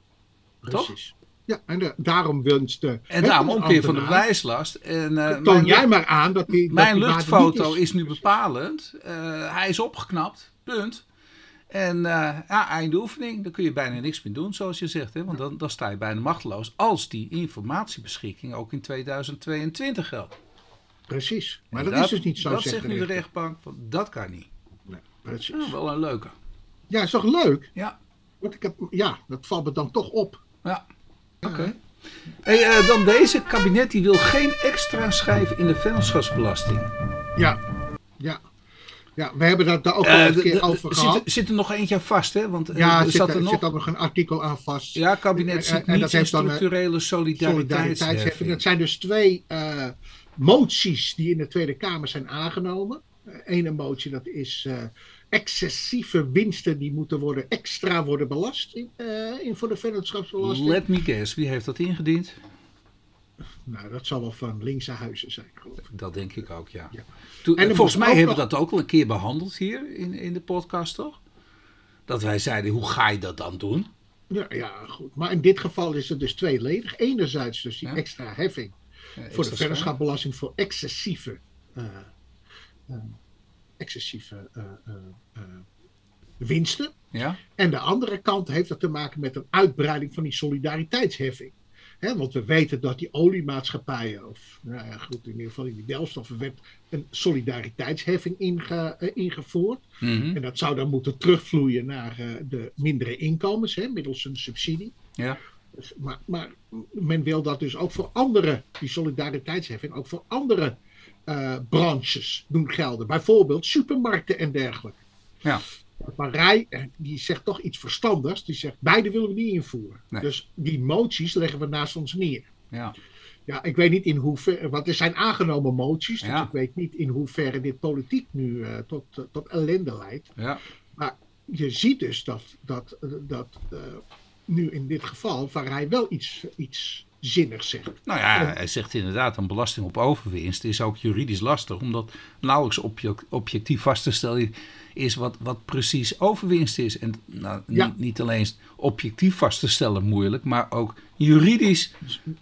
Precies. Ja, en de- daarom wenst de. En daarom omkeer van de bewijslast. En, eh, Toon jij maar aan dat die. dat mijn die luchtfoto is. nu bepalend. Eh, hij is opgeknapt, punt. En eh ja, einde oefening, dan kun je bijna niks meer doen, zoals je zegt. Hè? Want dan, dan sta je bijna machteloos als die informatiebeschikking ook in 2022 geldt. Precies. Maar dat, is dus niet zo. Dat zegt nu de rechtbank, van, dat kan niet. Nee, precies. Ja, wel een leuke. Ja, is toch leuk? Ja, Want ik heb, ja, dat valt me dan toch op. ja. Oké. Hey, eh, dan deze. Kabinet die wil geen extra schijf in de vennootschapsbelasting. Ja, ja. Ja, we hebben dat daar ook al Eh, een keer over zit, gehad. er- zit er nog eentje aan vast, hè? Want eh, Ja, er er zat zit, er er nog... zit ook nog een artikel aan vast. Ja, kabinet En- ziet en- dat heeft structurele solidariteitsheffing. Solidariteitsheffing. Dat zijn dus twee moties die in de Tweede Kamer zijn aangenomen. Eén motie dat is excessieve winsten die moeten worden extra worden belast in, eh, in voor de vennootschapsbelasting. Let me guess, wie heeft dat ingediend? Nou, dat zal wel van linkse huizen zijn, geloof ik. Dat denk ik ook, ja. Ja. Toen, En volgens mij hebben we nog- dat ook al een keer behandeld hier in, in de podcast, toch? Dat wij zeiden, hoe ga je dat dan doen? Ja, ja, goed. Maar in dit geval is het dus tweeledig. Enerzijds dus die Ja. extra heffing voor de vennootschapsbelasting voor excessieve, eh, excessieve eh, eh, eh, winsten. Ja? En de andere kant heeft dat te maken met een uitbreiding van die solidariteitsheffing. Hè, want we weten dat die oliemaatschappijen, of nou ja, goed, in ieder geval in die delfstoffen, werd een solidariteitsheffing inge- ingevoerd. Mhm. En dat zou dan moeten terugvloeien naar de mindere inkomens, hè, middels een subsidie. ja. Dus, maar, maar men wil dat dus ook voor andere, die solidariteitsheffing, ook voor andere eh, branches doen gelden. Bijvoorbeeld supermarkten en dergelijke. Ja. Marij, eh, die zegt toch iets verstandigs. Die zegt, beide willen we niet invoeren. Nee. Dus die moties leggen we naast ons neer. Ja. Ja, ik weet niet in hoeverre, want er zijn aangenomen moties. Dus Ja. ik weet niet in hoeverre dit politiek nu eh, tot, tot ellende leidt. ja. Maar je ziet dus dat, dat, dat nu in dit geval Van Rij wel iets, iets zinnigs zegt. Nou ja, hij zegt inderdaad, een belasting op overwinst is ook juridisch lastig, omdat nauwelijks object- objectief vast te stellen is wat, wat precies overwinst is. En nou, Ja. niet, niet alleen objectief vast te stellen moeilijk, maar ook juridisch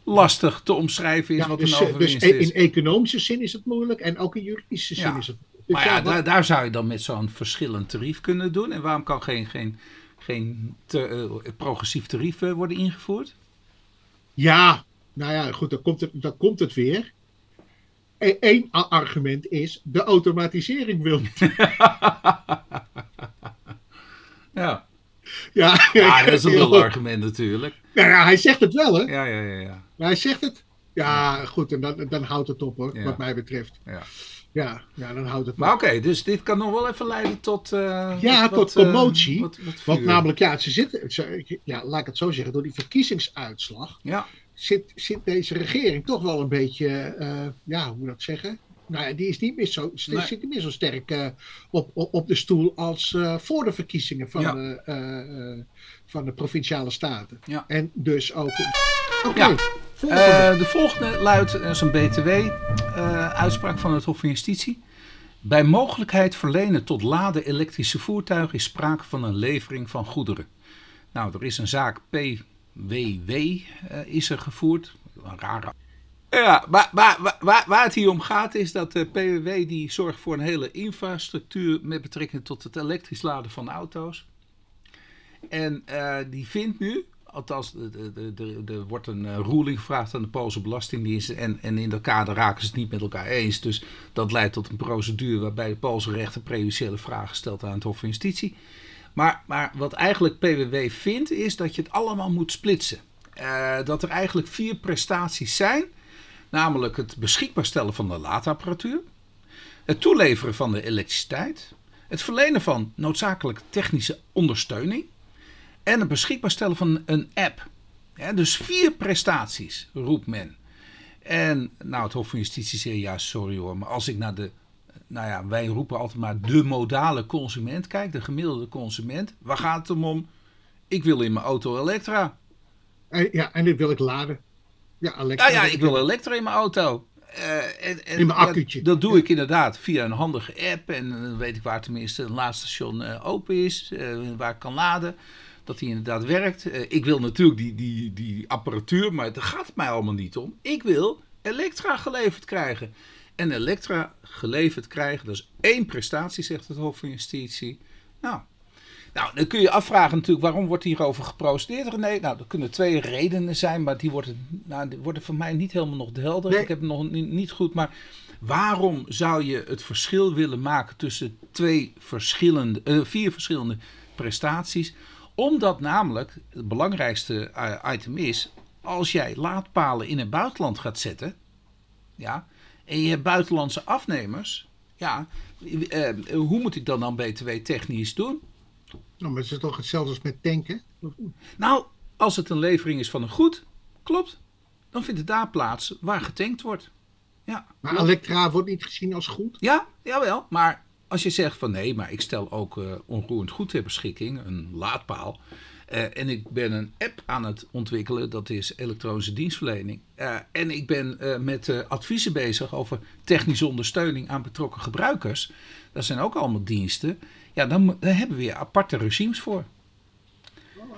lastig te omschrijven is Ja, wat dus, een eh, dus overwinst e- is. in economische zin is het moeilijk en ook in juridische zin Ja. is het moeilijk. Dus Maar ja, daar, daar zou je dan met zo'n verschillend tarief kunnen doen. En waarom kan geen, geen, geen te, eh, progressief tarief eh, worden ingevoerd? Ja, nou ja, goed, dan komt het, dan komt het weer. Eén argument is, de automatisering wil niet. [LAUGHS] Ja, Ja, [LAUGHS] ja dat is een lul argument natuurlijk. Nou ja, hij zegt het wel, hè? Ja, ja, ja, ja. Maar hij zegt het. Ja, goed, en dan, dan houdt het op, hoor, Ja. wat mij betreft. ja. Ja, ja, dan houdt het Maar oké, dus dit kan nog wel even leiden tot... eh, Ja, tot wat, eh, commotie. wat- wat Want namelijk, ja, ze zitten, ja, laat ik het zo zeggen, door die verkiezingsuitslag Ja, zit, zit deze regering toch wel een beetje, eh, ja, hoe moet ik dat zeggen? Nou ja, die is niet meer zo, Nee. zit niet meer zo sterk op, op, op de stoel als voor de verkiezingen van, Ja. de, van de provinciale staten. Ja. En dus ook. Oké, Ja. Eh, de volgende luidt eh, zo'n BTW-uitspraak van het Hof van Justitie. Bij mogelijkheid verlenen tot laden elektrische voertuigen is sprake van een levering van goederen. Nou, er is een zaak PWW eh, is er gevoerd. Een rare. Ja, maar, waar, waar het hier om gaat is dat de PWW die zorgt voor een hele infrastructuur met betrekking tot het elektrisch laden van auto's. En eh, die vindt nu, althans, er- wordt een eh, ruling gevraagd aan de Poolse Belastingdienst. En, en in dat kader raken ze het niet met elkaar eens. Dus dat leidt tot een procedure waarbij de Poolse rechter prejudiciële vragen stelt aan het Hof van Justitie. Maar, maar wat eigenlijk PWW vindt, is dat je het allemaal moet splitsen. Eh, dat er eigenlijk vier prestaties zijn. Namelijk het beschikbaar stellen van de laadapparatuur. Het toeleveren van de elektriciteit. Het verlenen van noodzakelijke technische ondersteuning. En het beschikbaar stellen van een app. Ja, dus vier prestaties, roept men. En nou, het Hof van Justitie zegt, ja, sorry hoor, maar als ik naar de, nou ja, wij roepen altijd maar de modale consument kijk, de gemiddelde consument, waar gaat het hem om? Ik wil in mijn auto elektra. En, ja, en dit wil ik laden. Ja, Ja, Alexa. ja, ik wil elektra in mijn auto. Eh, en, en, In mijn ja, accu'tje. dat doe ik inderdaad via een handige app. En dan weet ik waar tenminste een laadstation eh, open is, eh, waar ik kan laden. Dat die inderdaad werkt. Eh, ik wil natuurlijk die, die, die apparatuur, maar daar gaat het mij allemaal niet om. Ik wil elektra geleverd krijgen. En elektra geleverd krijgen, dat is één prestatie, zegt het Hof van Justitie. Nou, nou, dan kun je afvragen natuurlijk waarom wordt hierover geprocedeerd, René? Nou, er kunnen twee redenen zijn, maar die worden, nou, die worden voor mij niet helemaal nog helder. Nee. Ik heb het nog niet, niet goed, maar waarom zou je het verschil willen maken tussen twee verschillende, eh, vier verschillende prestaties? Omdat namelijk het belangrijkste eh, item is, als jij laadpalen in het buitenland gaat zetten, ja, en je hebt buitenlandse afnemers, ja, eh, hoe moet ik dan dan BTW technisch doen? Nou, maar het is toch hetzelfde als met tanken? Nou, als het een levering is van een goed, klopt, dan vindt het daar plaats waar getankt wordt. Ja, Maar Elektra wordt niet gezien als goed. ja jawel. Maar als je zegt van nee, maar ik stel ook eh, onroerend goed ter beschikking, een laadpaal. eh, en ik ben een app aan het ontwikkelen, dat is elektronische dienstverlening. eh, en ik ben met adviezen bezig over technische ondersteuning aan betrokken gebruikers. Dat zijn ook allemaal diensten. Ja, dan, daar hebben we weer aparte regimes voor.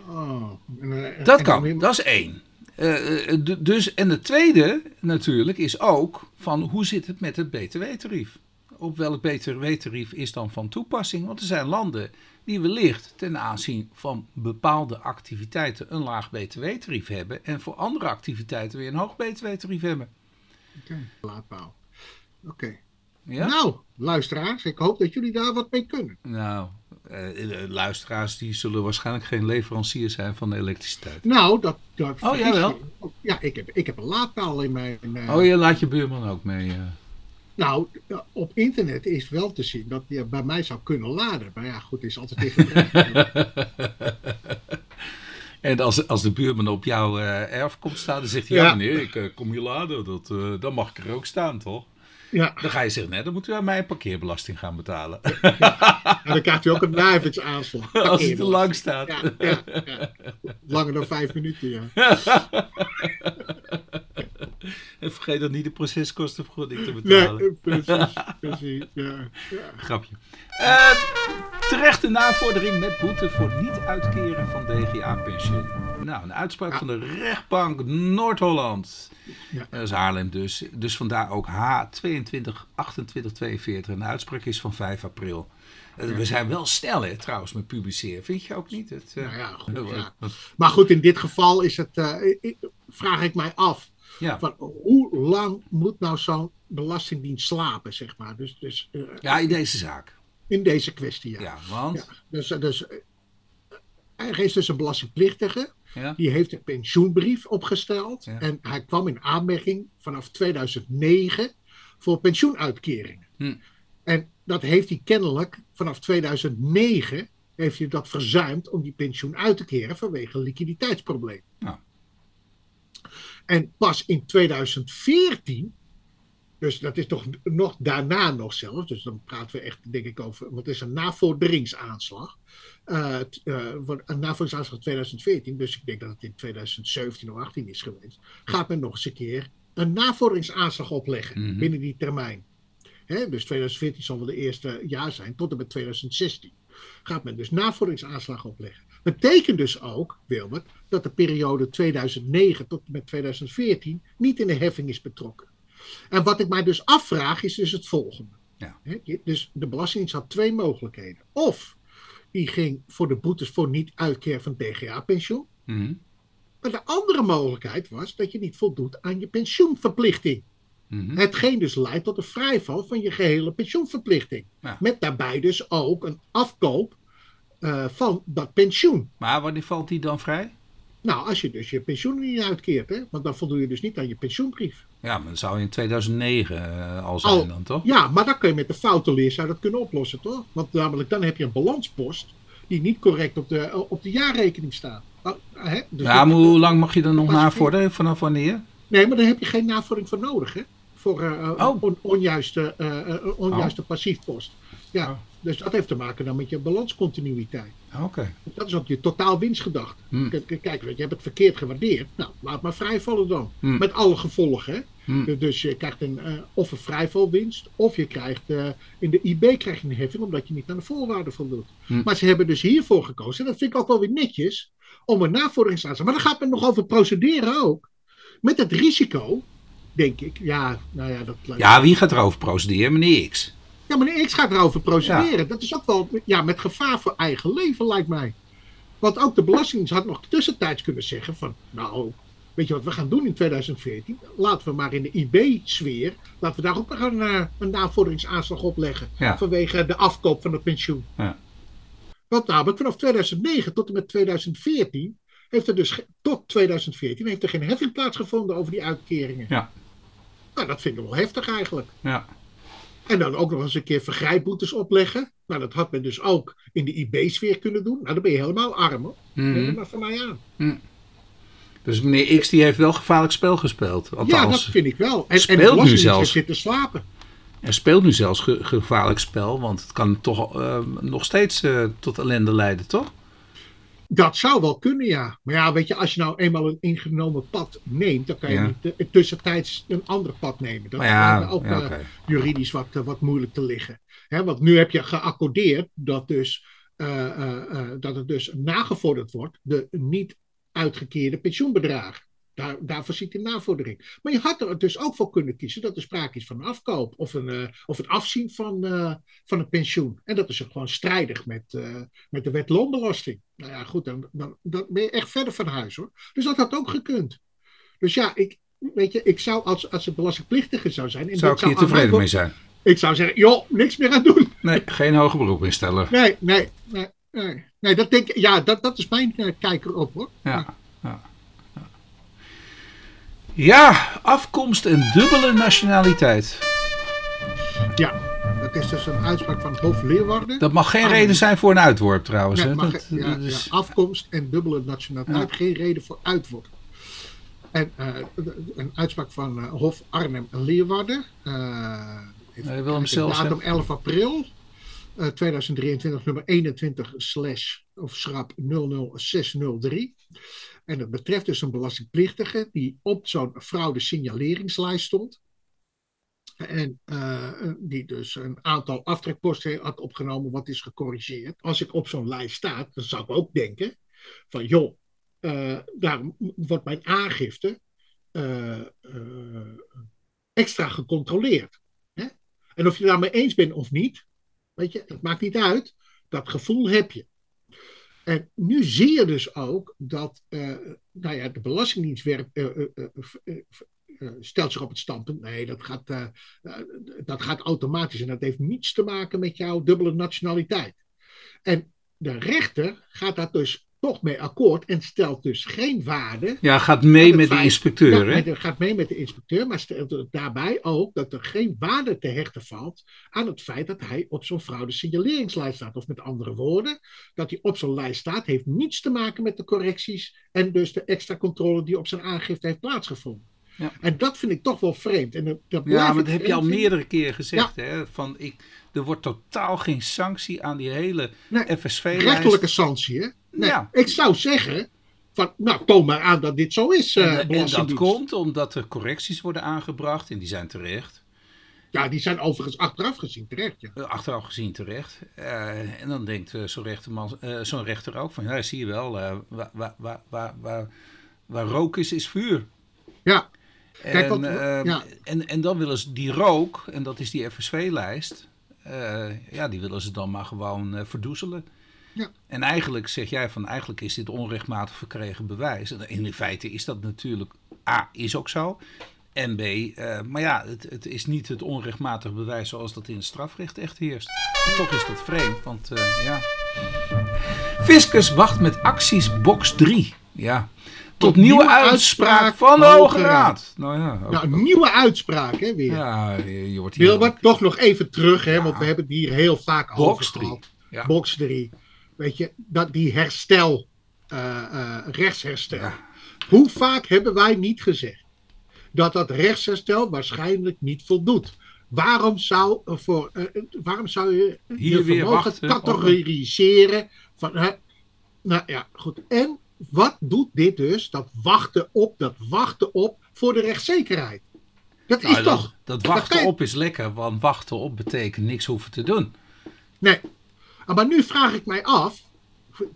Oh, en, Dat kan, dat is één. Dus, en de tweede natuurlijk is ook van hoe zit het met het btw-tarief? Op welk btw-tarief is dan van toepassing? Want er zijn landen die wellicht ten aanzien van bepaalde activiteiten een laag btw-tarief hebben en voor andere activiteiten weer een hoog btw-tarief hebben. Oké, laadpaal. Oké. Ja? Nou, luisteraars, ik hoop dat jullie daar wat mee kunnen. Nou, eh, eh, luisteraars die zullen waarschijnlijk geen leverancier zijn van de elektriciteit. Nou, dat... dat Oh, jawel. je. Ja, ik heb, ik heb een laadpaal in mijn... eh, Oh, je laat je buurman ook mee. eh. Nou, eh, op internet is wel te zien dat je bij mij zou kunnen laden. Maar ja, goed, is altijd even... [LAUGHS] En als, als de buurman op jouw eh, erf komt staan, dan zegt hij: Ja, Ja. meneer, ik eh, kom hier laden. Dat, eh, dan mag ik er ook staan, toch? ja, Dan ga je zeggen: Nee, dan moet u aan mij een parkeerbelasting gaan betalen. en dan krijgt u ook een nijvertsaanslag. [LAUGHS] als hij te lang staat. Ja, ja, ja. Langer dan vijf minuten, ja. [LAUGHS] [LAUGHS] En vergeet dan niet de proceskostenvergoeding te betalen. Nee, precies, [LAUGHS] precies, ja. ja. Grapje. Eh, terechte navordering met boete voor niet uitkeren van DGA-pensioen. Nou, een uitspraak van de rechtbank Noord-Holland. Ja. Dat is Haarlem dus. Dus vandaar ook H22 28 42. En de uitspraak is van 5 april. Eh, We zijn wel snel, hè, trouwens, met publiceren. Vind je ook niet? Het, eh, Nou ja, goed, eh, ja. Maar goed, in dit geval is het, eh, vraag ik mij af. Ja. Van, hoe lang moet nou zo'n belastingdienst slapen, zeg maar? Dus, dus eh, ja, in deze zaak. in deze kwestie, ja. Ja, want... Ja, dus, dus is dus een belastingplichtige. Ja. Die heeft een pensioenbrief opgesteld. En hij kwam in aanmerking vanaf 2009 voor pensioenuitkeringen. Hm. En dat heeft hij kennelijk vanaf 2009 heeft hij dat verzuimd om die pensioen uit te keren vanwege een liquiditeitsprobleem. Ja. En pas in 2014, dus dat is toch nog daarna nog zelfs, dus dan praten we echt denk ik over, wat is een navorderingsaanslag. Uh, uh, een navorderingsaanslag 2014, dus ik denk dat het in 2017 of 18 is geweest, gaat men nog eens een keer een navorderingsaanslag opleggen Mhm. binnen die termijn. Hè, dus 2014 zal wel de eerste jaar zijn, tot en met 2016. Gaat men dus navorderingsaanslag opleggen. Betekent dus ook, Wilbert, dat de periode 2009 tot en met 2014 niet in de heffing is betrokken. En wat ik mij dus afvraag is dus het volgende. Ja. Dus de Belastingdienst had twee mogelijkheden. Of die ging voor de boetes voor niet uitkeren van DGA-pensioen. Mhm. Maar de andere mogelijkheid was dat je niet voldoet aan je pensioenverplichting. Mhm. Hetgeen dus leidt tot een vrijval van je gehele pensioenverplichting. Ja. Met daarbij dus ook een afkoop eh, van dat pensioen. Maar wanneer valt die dan vrij? Nou, als je dus je pensioen niet uitkeert, hè, want dan voldoe je dus niet aan je pensioenbrief. Ja, maar dat zou in 2009 eh, al zijn Al- dan, toch? Ja, maar dan kun je met de foutenleer zou dat kunnen oplossen, toch? Want namelijk dan heb je een balanspost die niet correct op de, op de jaarrekening staat. Ah, hè? Dus Ja, maar hoe lang mag je dan nog navorderen? Vanaf wanneer? Nee, maar daar heb je geen navordering voor nodig, hè? Voor eh, eh, Oh. on- onjuiste, eh, eh, onjuiste passiefpost. Ja, Oh. Dus dat heeft te maken dan met je balanscontinuïteit. Oké. Dat is ook je totaal winstgedachte. Hmm. Kijk, je hebt het verkeerd gewaardeerd. Nou, laat maar vrijvallen dan. Hmm. Met alle gevolgen. Hè? Hmm. Dus- je krijgt een, eh, of een vrijvalwinst, of je krijgt eh, in de IB krijg je een heffing omdat je niet aan de voorwaarden voldoet. Maar ze hebben dus hiervoor gekozen, en dat vind ik ook wel weer netjes, om een navorderingsaanslag. Maar daar gaat men nog over procederen ook. Met het risico, denk ik, ja, nou ja, dat Ja, wie gaat erover procederen? Meneer X. ja, meneer X gaat erover procederen. Dat is ook wel ja, met gevaar voor eigen leven, lijkt mij. Want ook de Belastingdienst had nog tussentijds kunnen zeggen van... nou, weet je wat we gaan doen in 2014? Laten we maar in de IB-sfeer... laten we daar ook nog een, eh, een navorderingsaanslag opleggen... Ja. vanwege de afkoop van het pensioen. Ja. Want namelijk vanaf 2009 tot en met 2014... heeft er dus tot 2014 heeft er geen heffing plaatsgevonden over die uitkeringen. Ja. Nou, dat vind ik wel heftig eigenlijk. Ja. En dan ook nog eens een keer vergrijpboetes opleggen. Nou, dat had men dus ook in de IB-sfeer kunnen doen. Nou, dan ben je helemaal arm hoor. Mhm. het maar van mij aan. Dus meneer X die heeft wel gevaarlijk spel gespeeld. Ja, Althans, dat vind ik wel. En, Speelt en nu zelfs. heeft zitten slapen. er speelt nu zelfs ge- gevaarlijk spel. Want het kan toch eh, nog steeds eh, tot ellende leiden, toch? Dat zou wel kunnen, ja. Maar ja, weet je, als je nou eenmaal een ingenomen pad neemt, dan kan je Ja. niet eh, tussentijds een ander pad nemen. Dat ja, ook ja, eh, juridisch wat, eh, wat moeilijk te liggen. Hè, want nu heb je geaccordeerd dat, dus, dat het dus nagevorderd wordt, de niet uitgekeerde pensioenbedragen. Daar, daarvoor zit die navordering. Maar je had er dus ook voor kunnen kiezen dat er sprake is van een afkoop of een, eh, of het afzien van, eh, van een pensioen. En dat is gewoon strijdig met, eh, met de wet loonbelasting. Nou ja, goed, dan, dan, dan ben je echt verder van huis hoor. Dus dat had ook gekund. Dus ja, ik, weet je, ik zou als, als het belastingplichtige zou zijn. en Zou ik hier tevreden mee zijn? ik zou zeggen, joh, niks meer aan doen. Nee, geen hoger beroep instellen. Nee, nee, nee. Nee, nee dat, denk, ik- ja, dat, dat is mijn eh, kijk erop hoor. Ja, ja, afkomst en dubbele nationaliteit. Ja, dat is dus een uitspraak van het Hof Leeuwarden. Dat mag geen Ah, reden zijn voor een uitworp trouwens. Nee, hè? mag- Dat, ja, dat is- ja, afkomst en dubbele nationaliteit, Ja. geen reden voor uitworp. En eh, een uitspraak van eh, Hof Arnhem en Leeuwarden. eh even Nee, Willem kijken, zelfs, datum 11 april eh, 2023, nummer 21 slash of schrap 00603. En dat betreft dus een belastingplichtige die op zo'n fraude signaleringslijst stond. En eh, die dus een aantal aftrekposten had opgenomen, wat is gecorrigeerd. Als ik op zo'n lijst sta, dan zou ik ook denken: van joh, eh, daar wordt mijn aangifte eh, eh, extra gecontroleerd. Hè? En of je daarmee eens bent of niet, weet je, het maakt niet uit. Dat gevoel heb je. En nu zie je dus ook dat eh, nou ja, de Belastingdienst werkt, eh, eh, stelt zich op het standpunt. Nee, dat gaat, dat gaat automatisch en dat heeft niets te maken met jouw dubbele nationaliteit. En de rechter gaat dat dus toch mee akkoord en stelt dus geen waarde. Ja, gaat mee met de inspecteur, Ja, hè? gaat mee met de inspecteur, maar stelt daarbij ook dat er geen waarde te hechten valt aan het feit dat hij op zo'n fraude signaleringslijst staat. Of met andere woorden, dat hij op zo'n lijst staat, heeft niets te maken met de correcties en dus de extra controle die op zijn aangifte heeft plaatsgevonden. Ja. En dat vind ik toch wel vreemd. En dat, dat Ja, maar dat heb je al meerdere keren gezegd, hè? Van, ik, er wordt totaal geen sanctie aan die hele Nee, FSV-lijst. Rechtelijke santie, hè? Nee, Ja. Ik zou zeggen, van, nou, toon maar aan dat dit zo is, eh En, en dat komt omdat er correcties worden aangebracht en die zijn terecht. Ja, die zijn overigens achteraf gezien terecht, ja. Eh, Achteraf gezien terecht. Eh, en dan denkt eh, zo'n rechterman- eh, zo'n rechter ook van, ja, zie je wel, eh, waar, waar, waar, waar, waar, rook is, is vuur. Ja, Kijk, en, wat- eh, ja. en, en dan willen ze die rook, en dat is die FSV-lijst, eh, ja, die willen ze dan maar gewoon eh, verdoezelen. Ja. En eigenlijk zeg jij van, eigenlijk is dit onrechtmatig verkregen bewijs. En in feite is dat natuurlijk, A, is ook zo. En B, eh, maar ja, het, het is niet het onrechtmatig bewijs zoals dat in het strafrecht echt heerst. En toch is dat vreemd, want eh, ja. Fiscus wacht met acties box 3. Ja. Tot, nieuwe, nieuwe uitspraak, uitspraak van de Hoge Raad. Raad. Nou ja, ook- nou, een nieuwe uitspraak, hè, weer. ja je, je wordt hier Wilbert, toch nog even terug, hè, Ja. want we hebben het hier heel vaak Box over drie. gehad. Ja. Box 3. Weet je, dat die herstel, eh, eh, rechtsherstel. Ja. Hoe vaak hebben wij niet gezegd dat dat rechtsherstel waarschijnlijk niet voldoet? Waarom zou, voor, eh, waarom zou je Hier je weer vermogen op- categoriseren? Van, nou ja, goed. En wat doet dit dus? Dat wachten op, dat wachten op voor de rechtszekerheid. Dat Nou, is dat, toch? dat wachten je- op is lekker, want wachten op betekent niks hoeven te doen. Nee. Ah, Maar nu vraag ik mij af,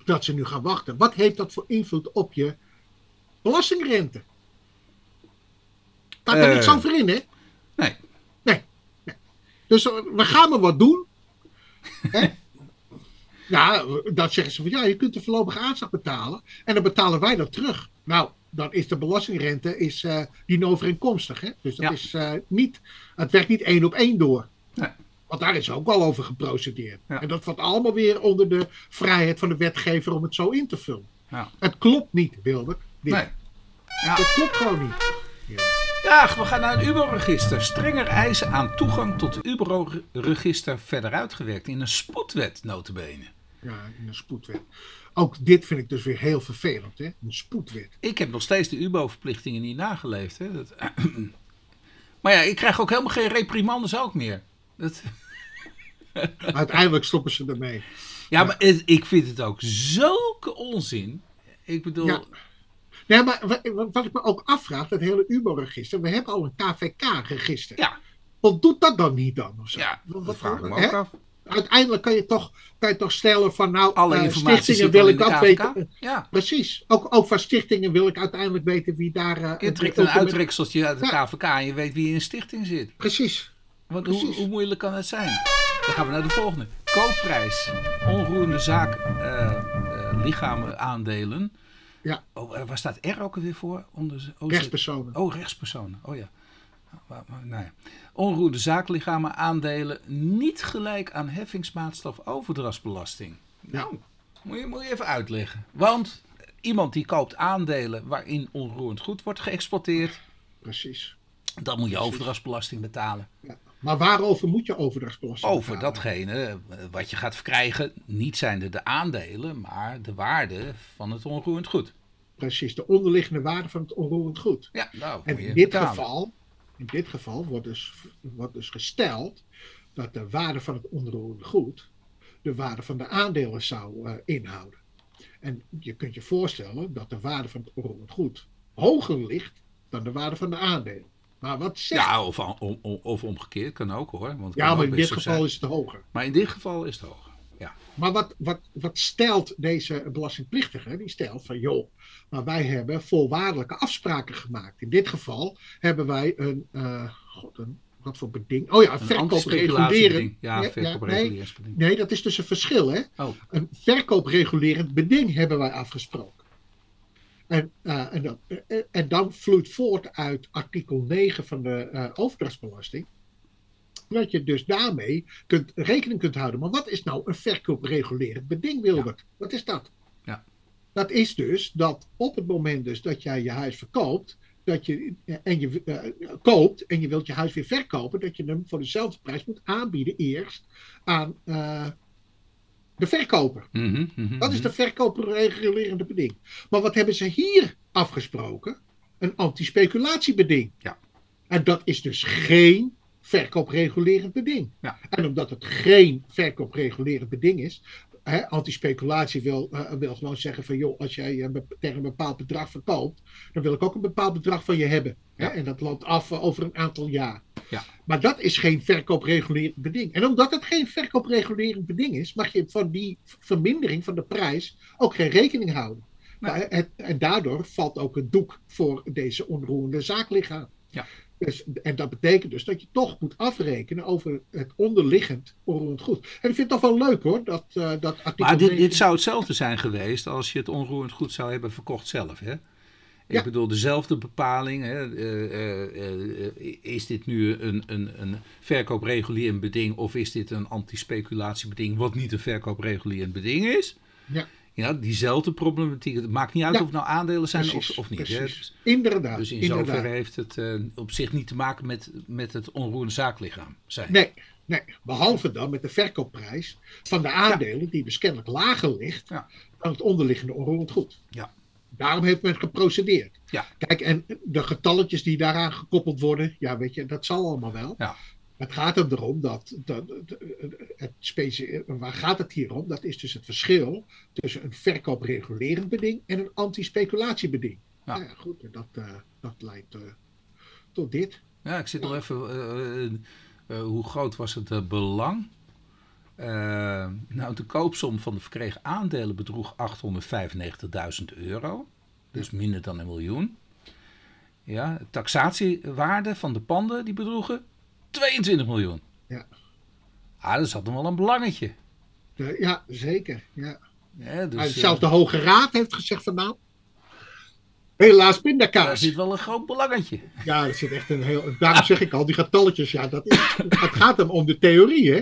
dat ze nu gaan wachten, wat heeft dat voor invloed op je belastingrente? Staat er Eh. niks over in, hè? Nee. Nee. nee. Dus eh, we gaan maar wat doen. [LAUGHS] Hè? Ja, dan zeggen ze van ja, je kunt de voorlopige aanslag betalen en dan betalen wij dat terug. Nou, dan is de belastingrente is, eh niet overeenkomstig. Hè? Dus dat Ja. is eh, niet, het werkt niet één op één door. Nee. Want daar is ook al over geprocedeerd. Ja. En dat valt allemaal weer onder de vrijheid van de wetgever om het zo in te vullen. Ja. Het klopt niet, Wilbert. Dit. Nee. Ja. Het klopt gewoon niet. Ja, we gaan naar het UBO-register. Strenger eisen aan toegang tot het UBO-register verder uitgewerkt in een spoedwet, notabene. Ja, in een spoedwet. Ook dit vind ik dus weer heel vervelend, hè? Een spoedwet. Ik heb nog steeds de UBO-verplichtingen niet nageleefd. Hè? Dat... [CLEARS THROAT] maar ja, ik krijg ook helemaal geen reprimandes ook meer. Dat... [LAUGHS] Uiteindelijk stoppen ze ermee. Ja, maar het- ik vind het ook zulke onzin. Ik bedoel, Ja. Nee, maar wa- wat ik me ook afvraag, dat hele UBO-register, we hebben al een KVK-register. ja, Wat doet dat dan niet dan? Of zo? ja Wat- dat vraag ik me ook af. Uiteindelijk kan je, toch, kan je toch stellen van nou, Alle informatie stichtingen wil ik dat weten. Ja, Precies. Ook, ook van stichtingen wil ik uiteindelijk weten wie daar... eh, je trekt een uittrekseltje uit de Ja. KVK en je weet wie in een stichting zit. Precies. Want hoe, moeilijk kan het zijn? Dan gaan we naar de volgende. Koopprijs. Onroerende zaak. eh, lichamen aandelen. Ja. Oh, eh, waar staat R ook alweer voor? Onder, oh, Rechtspersonen. Oh, rechtspersonen. Oh ja. Maar, maar, nou ja. Onroerende zaaklichamen aandelen niet gelijk aan heffingsmaatstaf overdrachtsbelasting. Nou, moet je, moet je even uitleggen. Want iemand die koopt aandelen waarin onroerend goed wordt geëxporteerd, Precies. dan moet je Precies. overdrachtsbelasting betalen. Ja. Maar waarover moet je overdrachtsbelasting Over betalen? datgene eh, wat je gaat verkrijgen, niet zijnde de aandelen, maar de waarde van het onroerend goed. Precies, de onderliggende waarde van het onroerend goed. Ja, nou, En in dit, betalen. geval, in dit geval wordt dus, wordt dus gesteld dat de waarde van het onroerende goed de waarde van de aandelen zou eh, inhouden. En je kunt je voorstellen dat de waarde van het onroerend goed hoger ligt dan de waarde van de aandelen. Maar wat zegt... Ja, of, om, om- of omgekeerd kan ook hoor. Want Ja, maar in dit geval zijn. is het hoger. Maar in dit geval is het hoger. Ja. Maar wat, wat, wat stelt deze belastingplichtige? Die stelt van, joh, maar wij hebben voorwaardelijke afspraken gemaakt. In dit geval hebben wij een, eh, god, een wat voor beding? Oh ja, een verkoopregulerend. Ja, Ja, ja, verkoopreguleringspeding. Nee, dat is dus een verschil, hè? Oh, Een verkoopregulerend beding hebben wij afgesproken. En, eh, en, dat, eh, en dan vloeit voort uit artikel 9 van de eh, overdrachtsbelasting. Dat je dus daarmee kunt, rekening kunt houden. Maar wat is nou een verkoopregulerend beding, Wilbert? Wat is dat? Dat is dus dat op het moment dus dat jij je huis verkoopt, dat je, en je uh, koopt en je wilt je huis weer verkopen, dat je hem voor dezelfde prijs moet aanbieden eerst aan uh, de verkoper. Mm -hmm, mm -hmm. Dat is de verkoopregulerende beding. Maar wat hebben ze hier afgesproken? Een anti-speculatiebeding. Ja. En dat is dus geen verkoopregulerend beding. Ja. En omdat het geen verkoopregulerend beding is, anti-speculatie wil, uh, wil gewoon zeggen van joh, als jij uh, tegen een bepaald bedrag verkoopt, dan wil ik ook een bepaald bedrag van je hebben. Hè? Ja. En dat loopt af uh, over een aantal jaar. Ja. Maar dat is geen verkoopregulerend beding. En omdat het geen verkoopregulerend beding is, mag je van die vermindering van de prijs ook geen rekening houden. Nee. Nou, en, en daardoor valt ook het doek voor deze onroerende zaaklichaam. Ja. Dus, en dat betekent dus dat je toch moet afrekenen over het onderliggend onroerend goed. En ik vind het toch wel leuk hoor, dat, uh, dat artikel Maar dit, 19 dit zou hetzelfde zijn geweest als je het onroerend goed zou hebben verkocht zelf, hè? Ik Ja. bedoel, dezelfde bepaling. Hè? eh, eh, eh, is dit nu een, een, een verkoopregulerend beding of is dit een anti-speculatiebeding wat niet een verkoopregulerend beding is? Ja. Ja, diezelfde problematiek. Het maakt niet uit Ja. of het nou aandelen zijn Precies, of, of niet. Hè? Dus, Inderdaad. dus in inderdaad. zoverre heeft het eh, op zich niet te maken met, met het onroerende zaaklichaam zijn. Nee, nee, behalve dan met de verkoopprijs van de aandelen, die dus kennelijk lager ligt Ja. dan het onderliggende onroerend goed. Ja. Daarom heeft men geprocedeerd. Ja. Kijk, en de getalletjes die daaraan gekoppeld worden, ja, weet je, dat zal allemaal wel. Ja. Het gaat er erom dat, dat het specie, waar gaat het hier om? Dat is dus het verschil tussen een verkoopregulerend beding en een anti-speculatiebeding. Ja. Nou ja, goed, dat, eh, dat leidt eh, tot dit. Ja, ik zit nog even. eh, hoe groot was het belang? Nou, de koopsom van de verkregen aandelen bedroeg 895.000 euro. Dus minder dan een miljoen. Ja, de taxatiewaarde van de panden die bedroegen 22 miljoen. Ja. Ah, dat zat nog wel een belangetje. Ja, zeker. Ja. Ja, dus, eh, zelfs de Hoge Raad heeft gezegd van nou, helaas daar pindakaas. zit wel een groot belangetje. Ja, dat zit echt een heel... Daarom zeg ik al, die getalletjes, ja, dat is, het gaat hem om de theorie, hè.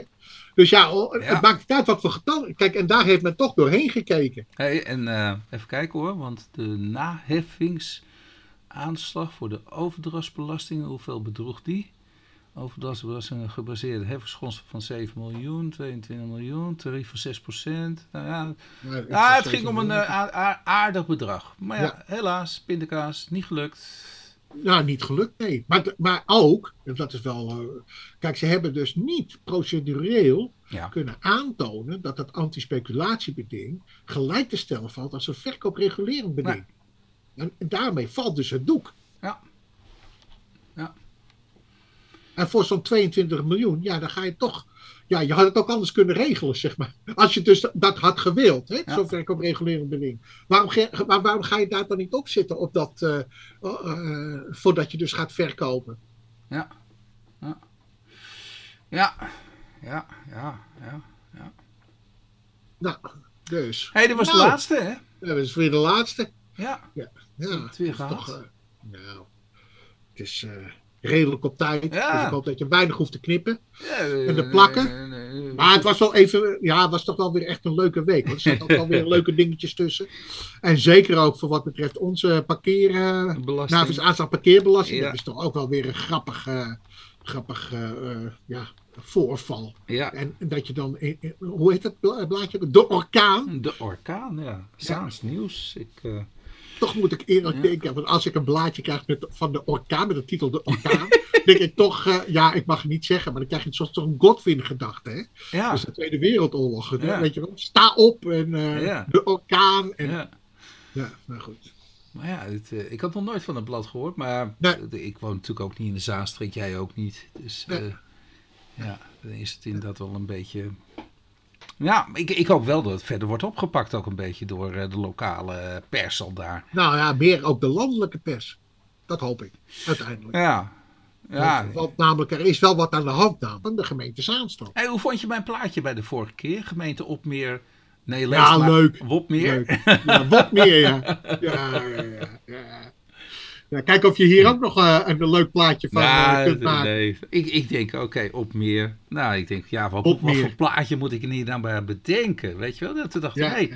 Dus ja, oh, Ja. het maakt niet uit wat voor getallen. Kijk, en daar heeft men toch doorheen gekeken. Hey, en eh, even kijken hoor, want de naheffingsaanslag voor de overdrachtsbelasting, hoeveel bedroeg die? Overdrachtsbelasting gebaseerde heffingsgrondstof van 7 miljoen, 22 miljoen, tarief van 6 procent. Nou ja, ja, het ging om een eh, aardig bedrag. Maar ja, Ja. helaas, pindakaas, niet gelukt. Nou, niet gelukt, nee. Maar, maar ook, en dat is wel... eh, kijk, ze hebben dus niet procedureel Ja, kunnen aantonen dat het anti-speculatiebeding gelijk te stellen valt als een verkoopregulerend beding. En daarmee valt dus het doek. Ja. Ja. En voor zo'n 22 miljoen, ja, dan ga je toch. Ja, je had het ook anders kunnen regelen, zeg maar. Als je dus dat had gewild, hè, Ja. zo'n verkoopregulerend beding. Waarom, maar waarom ga je daar dan niet op zitten op dat, eh, eh, voordat je dus gaat verkopen? ja, ja. Ja, ja, ja, ja. Nou, dus. Hé, hey, dit was de Nou. laatste, hè? Dat is weer de laatste. Ja, Ja, het weer is gehad. toch, eh, nou, het is redelijk op tijd. Ja. Dus ik hoop dat je weinig hoeft te knippen. Ja, En eh, plakken? eh, Maar het was wel even, ja, het was toch wel weer echt een leuke week. hoor. Er zaten ook wel weer [LAUGHS] leuke dingetjes tussen. En zeker ook voor wat betreft onze parkeer, eh belasting. nou, aanslag parkeerbelasting. Ja. Dat is toch ook wel weer een grappig, eh, grappig ja, voorval. Ja, En dat je dan, hoe heet dat bla- blaadje? De orkaan. de orkaan, ja. Saans nieuws. Ik, Toch moet ik eerlijk Ja. denken, want als ik een blaadje krijg met, van de orkaan, met de titel De Orkaan, [LAUGHS] denk ik toch, eh, ja, ik mag het niet zeggen, maar dan krijg je soms toch een Godwin-gedachte. Hè? ja, Dus de Tweede Wereldoorlog. hè, Ja. Weet je wel, sta op en eh, de orkaan. En, ja. ja. nou goed. Maar ja, het, eh, ik had nog nooit van het blad gehoord. Maar Nee. eh, ik woon natuurlijk ook niet in de Zaanstreek. Jij ook niet. Dus Nee. eh, ja, dan is het inderdaad wel een beetje... Ja, ik, ik hoop wel dat het verder wordt opgepakt ook een beetje door eh, de lokale pers al daar. Nou ja, meer ook de landelijke pers. Dat hoop ik, uiteindelijk. Ja, ja. Want, namelijk, er is wel wat aan de hand van de gemeente Zaanstad. Hey, hoe vond je mijn plaatje bij de vorige keer? Gemeente Opmeer. Nee, lees Ja, maar. leuk. Wopmeer. Leuk. Ja, wat meer, [LAUGHS] ja. Ja, ja, ja, ja. Kijk of je hier ook nog eh, een leuk plaatje van eh, Nou, kunt maken. nee. Ik, ik denk, oké, op meer. Nou, ik denk, ja, wat, Op wat meer. voor plaatje moet ik er niet aan bij bedenken? Weet je wel? Dat toen dacht ik, Ja, nee, ja.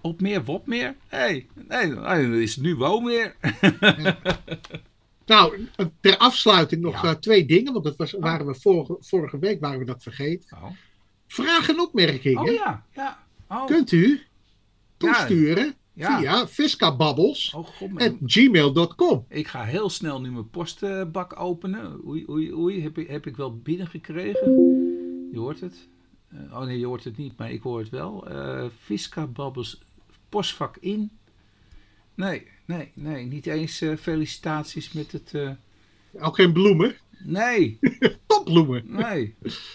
op meer, wop meer. Hé, hey, nee, dan is het nu woonmeer. [LAUGHS] Nou, ter afsluiting nog Ja. eh, twee dingen, want dat was, waren we vorige, vorige week waren we dat vergeten. Oh, Vragen en opmerkingen oh ja, ja. Oh, kunt u toesturen Ja. via fiskababbels oh gmail.com. ik ga heel snel nu mijn postbak openen. Oei, oei, oei, heb ik, heb ik wel binnengekregen? Je hoort het. Eh, oh nee, je hoort het niet, maar ik hoor het wel. Babbels, postvak in. Nee, nee, nee, niet eens eh, felicitaties met het... eh, Ook geen bloemen. nee, [LAUGHS] Topbloemen. nee.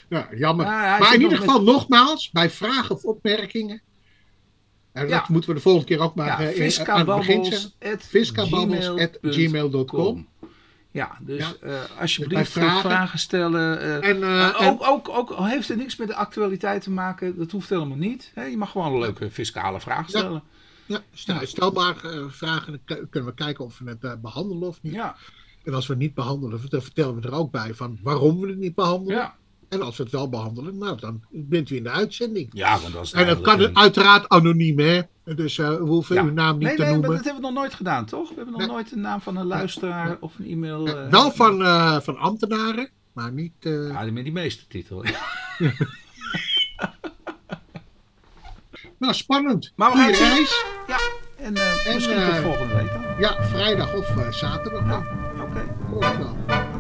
Ja, jammer. Ja, hij maar in ieder met- geval nogmaals, bij vragen of opmerkingen. En dat Ja. moeten we de volgende keer ook maar Ja, in- aan het begin zeggen. fiscababbels fiscababbels@gmail.com. Ja, dus Ja. eh, alsjeblieft vragen. vragen, stellen. eh, En, en- ook, ook, ook heeft het niks met de actualiteit te maken, dat hoeft helemaal niet. Hè, je mag gewoon een leuke fiscale vraag Ja. stellen. ja, stel, stel maar eh, vragen, dan kunnen we kijken of we het eh, behandelen of niet. Ja, En als we het niet behandelen, dan vertellen we er ook bij van waarom we het niet behandelen. ja. En als we het wel behandelen, nou, dan bent u in de uitzending. ja want dat is En dat kan een- uiteraard anoniem, hè. Dus eh, we hoeven Ja. uw naam niet Nee, te nee, maar noemen. dat hebben we nog nooit gedaan, toch? We hebben nog Nee. nooit de naam van een luisteraar Nee. of een e-mail. Eh, eh, wel van, eh, van ambtenaren, maar niet... eh, Ja, die met die meestertitel. [LAUGHS] [LAUGHS] Nou, spannend. Maar we gaan reis. ja, en, eh, En, misschien tot volgende week dan. Ja, vrijdag of eh, zaterdag. Ja, oké.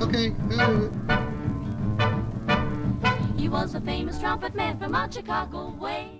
Oké, eh, He was a famous trumpet man from out Chicago way.